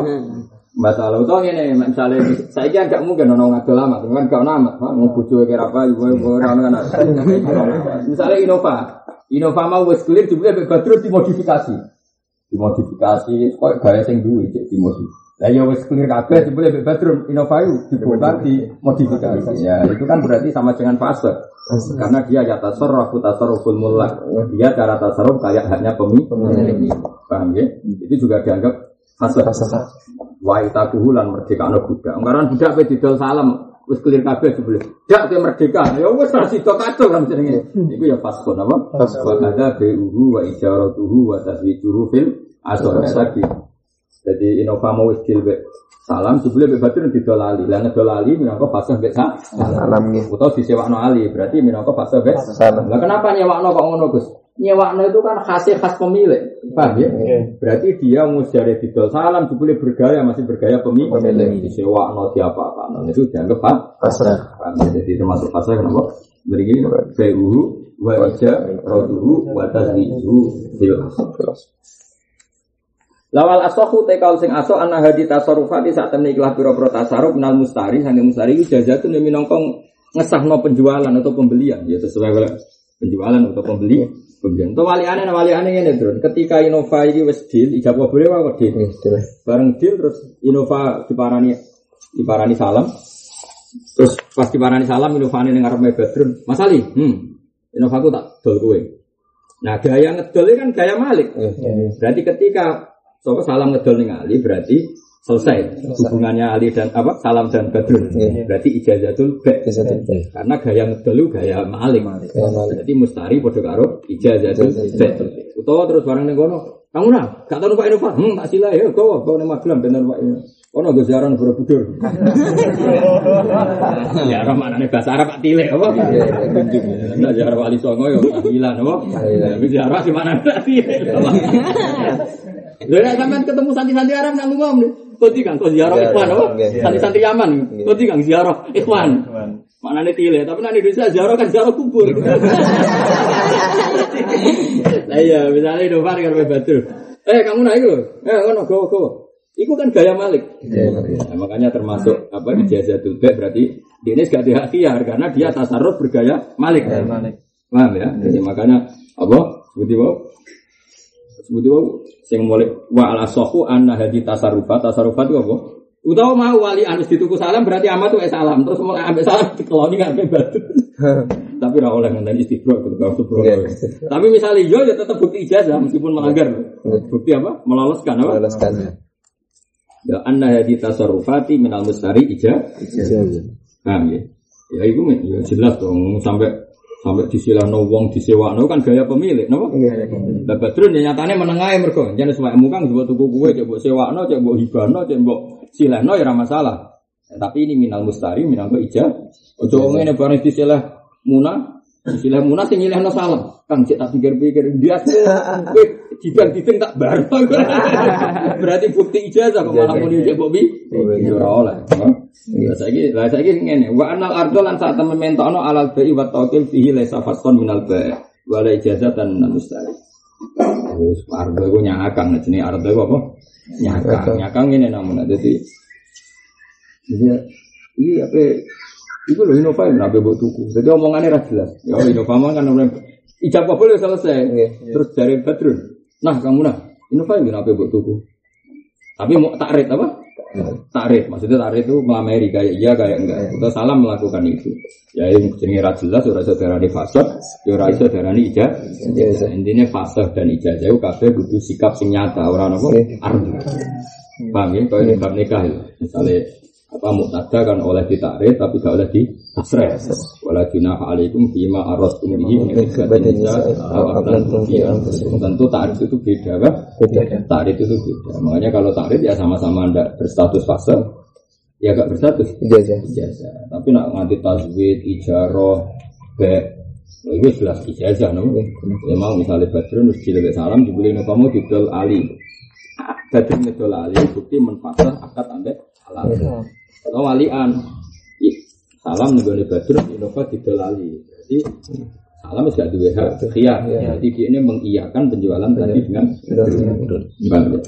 Batal itu ini misalnya saya kira agak mungkin orang ngadol lama, kan kau nama, mau bucu kira apa, ibu orang kan. Misalnya Innova, Innova mau wes clear juga terus dimodifikasi, dimodifikasi, kok gaya sing duwe cek dimodifikasi. Lah ya wes clear kabeh jebule bebas terus Innova itu dibongkar dimodifikasi. Ya itu kan berarti sama dengan fase. Karena dia ya tasarruf tasarruful mulak. Dia cara tasarruf kayak hanya pemilik. Paham ya? Itu juga dianggap fase. Wa itakuhu lan merdeka ana budak. Anggaran budak pe didol salam wis clear kabeh jebule. Dak ke merdeka. Ya wis ra sida kacau kan jenenge. Iku ya faskon apa? Wa kada bi'uhu wa ijaratuhu wa taswijuhu fil asor tadi. Jadi Innova mau wis dilbe salam jebule be batur didol ali. Lah ngedol ali minangka fase mbek Salam nggih. Utawa disewakno ali, berarti minangka fase mbek Salam. Lah kenapa nyewakno kok ngono Gus? Nyewakno itu kan khasnya khas pemilik. Paham ya? Berarti dia musjare didol salam jebule bergaya masih bergaya pemilik. Pemilik. Disewakno diapa-apano itu dianggap apa? Pasrah. Ya? Jadi termasuk fase kenapa? Begini, Bai'uhu wa ija roduhu wa tazwijuhu fil. Lawal asohu tekal sing aso anna hadi tasarrufati saat temen ikhlas pira-pira tasarruf nal mustari sange mustari iku jazatun minangka ngesahno penjualan atau pembelian ya sesuai penjualan atau pembeli pembelian. Atau wali aneh wali aneh ini terus ketika Innova ini wes deal ijab boleh wae deal. Bareng deal terus Innova diparani diparani salam. Terus pas diparani salam Innova ini ngarepe bedroom. Mas Ali, hmm. Innova aku tak dol kowe. Nah, gaya ngedol kan gaya Malik. Berarti ketika Sopo salam ngedol ning Ali berarti selesai hubungannya Ali dan apa salam dan Badrun. Iya. Berarti ijazatul ba. Karena gaya ngedol itu gaya Malik. Berarti mustari padha karo ijazatul ba. Utawa terus barang ning kono, kamu nah, gak tau numpak Innova. Hmm, tak sila ya, kau kau ning Magelang ben numpak ini. Ono go ziarah Borobudur. Ya ora manane bahasa Arab Pak Tilek apa? Nah, ziarah Wali Songo yo tahlilan apa? Tapi ziarah di mana Pak Tilek. Lha nek sampean ketemu santri-santri Arab nang ngomong nih. Kodi kan kok ziarah Iya, ikhwan apa? iya, iya. Santri-santri Yaman. Kodi kan ziarah ikhwan. Mana nih tile, tapi nanti Indonesia ziarah kan ziarah kubur. Nah iya, misalnya Indovar kan batu. Eh kamu naik loh, eh kono go go. Iku kan gaya Malik. Nah, makanya termasuk apa ijazatul ba berarti dia ini gak dihakiar karena dia tasarruf bergaya Malik. Paham ya? Jadi makanya apa? Seperti apa? Sing mulai wa ala sohu anna hadi tasarrufat tasarrufat itu apa? Utawa mau wali anus dituku salam berarti amat tuh salam terus mulai ambil salam dikeloni ngambil batu. Tapi ora oleh ngenteni istibro itu kalau subro. Iya. Tapi misalnya yo ya tetap bukti ijazah meskipun melanggar. Bukti apa? Meloloskan apa? Balaskan. Ya anna hadi tasarrufati minal mustari ijazah. Paham ya? Ya men, ya jelas dong sampai sampai disilahno wong disewakno kan gaya pemilik, napa? Lah Badrun ya nyatane menengahe mergo jan wis wae mukang mbok tuku kuwe cek mbok sewakno, cek mbok hibano, cek mbok silahno ya ora masalah. Tapi ini minal mustari, minal kok ijab. Ojo ngene bareng istilah muna, istilah muna sing nyilehno salam. Kang cek tak pikir-pikir dia kowe dibang dideng tak bar. Berarti bukti ijazah kok malah muni cek bobi. Ora oleh. Lah saiki lah saiki ngene, wa anal ardo lan saat temen mentokno alal bai wa tawkil fihi laisa fasqon minal bai. Wala ijazatan minal mustari. Wis ardo iku nyakang jenenge ardo iku apa? Nyakang. Nyakang ngene namun dadi Iya, iya apa? Itu loh Innova yang nabi buat tuku. Jadi omongannya ras jelas. Ya Innova mah kan namanya ijab apa boleh selesai. Terus dari Badrun. Nah kamu nah Innova yang nabi buat tuku. Tapi mau takrit apa? Takrit, maksudnya takrit itu melamari kayak iya kayak enggak. Kita salah melakukan itu. Ya yang jenis ras jelas, ora iso darani fasad, ya ora iso darani ijab. Intinya fasad dan ijazah itu kabeh kudu sikap sing nyata, ora nopo ardu. Paham ya? Kalau nikah ya. Misalnya apa muktada kan oleh ditarik tapi gak oleh di tasreh wala junah alaikum bima arastum bihi min anfusikum tentu tarik itu beda kan tarik itu beda. Makanya kalau tarik ya sama-sama ndak berstatus fase ya gak berstatus. Ijazah. ijazah. Tapi nak nganti taswid ijaroh be Oh, itu jelas ijazah, no? Ya mau misalnya Badrun, harus cilik salam, dibeli kamu didol Ali. Badrun ngedol Ali, bukti menfasah akad ambek halal. Atau walian. Salam nih Badrun, Innova didol Ali. Jadi salam gak duwe hak khiyar. Jadi dia ini mengiyakan penjualan tadi dengan Badrun. Bang, ya.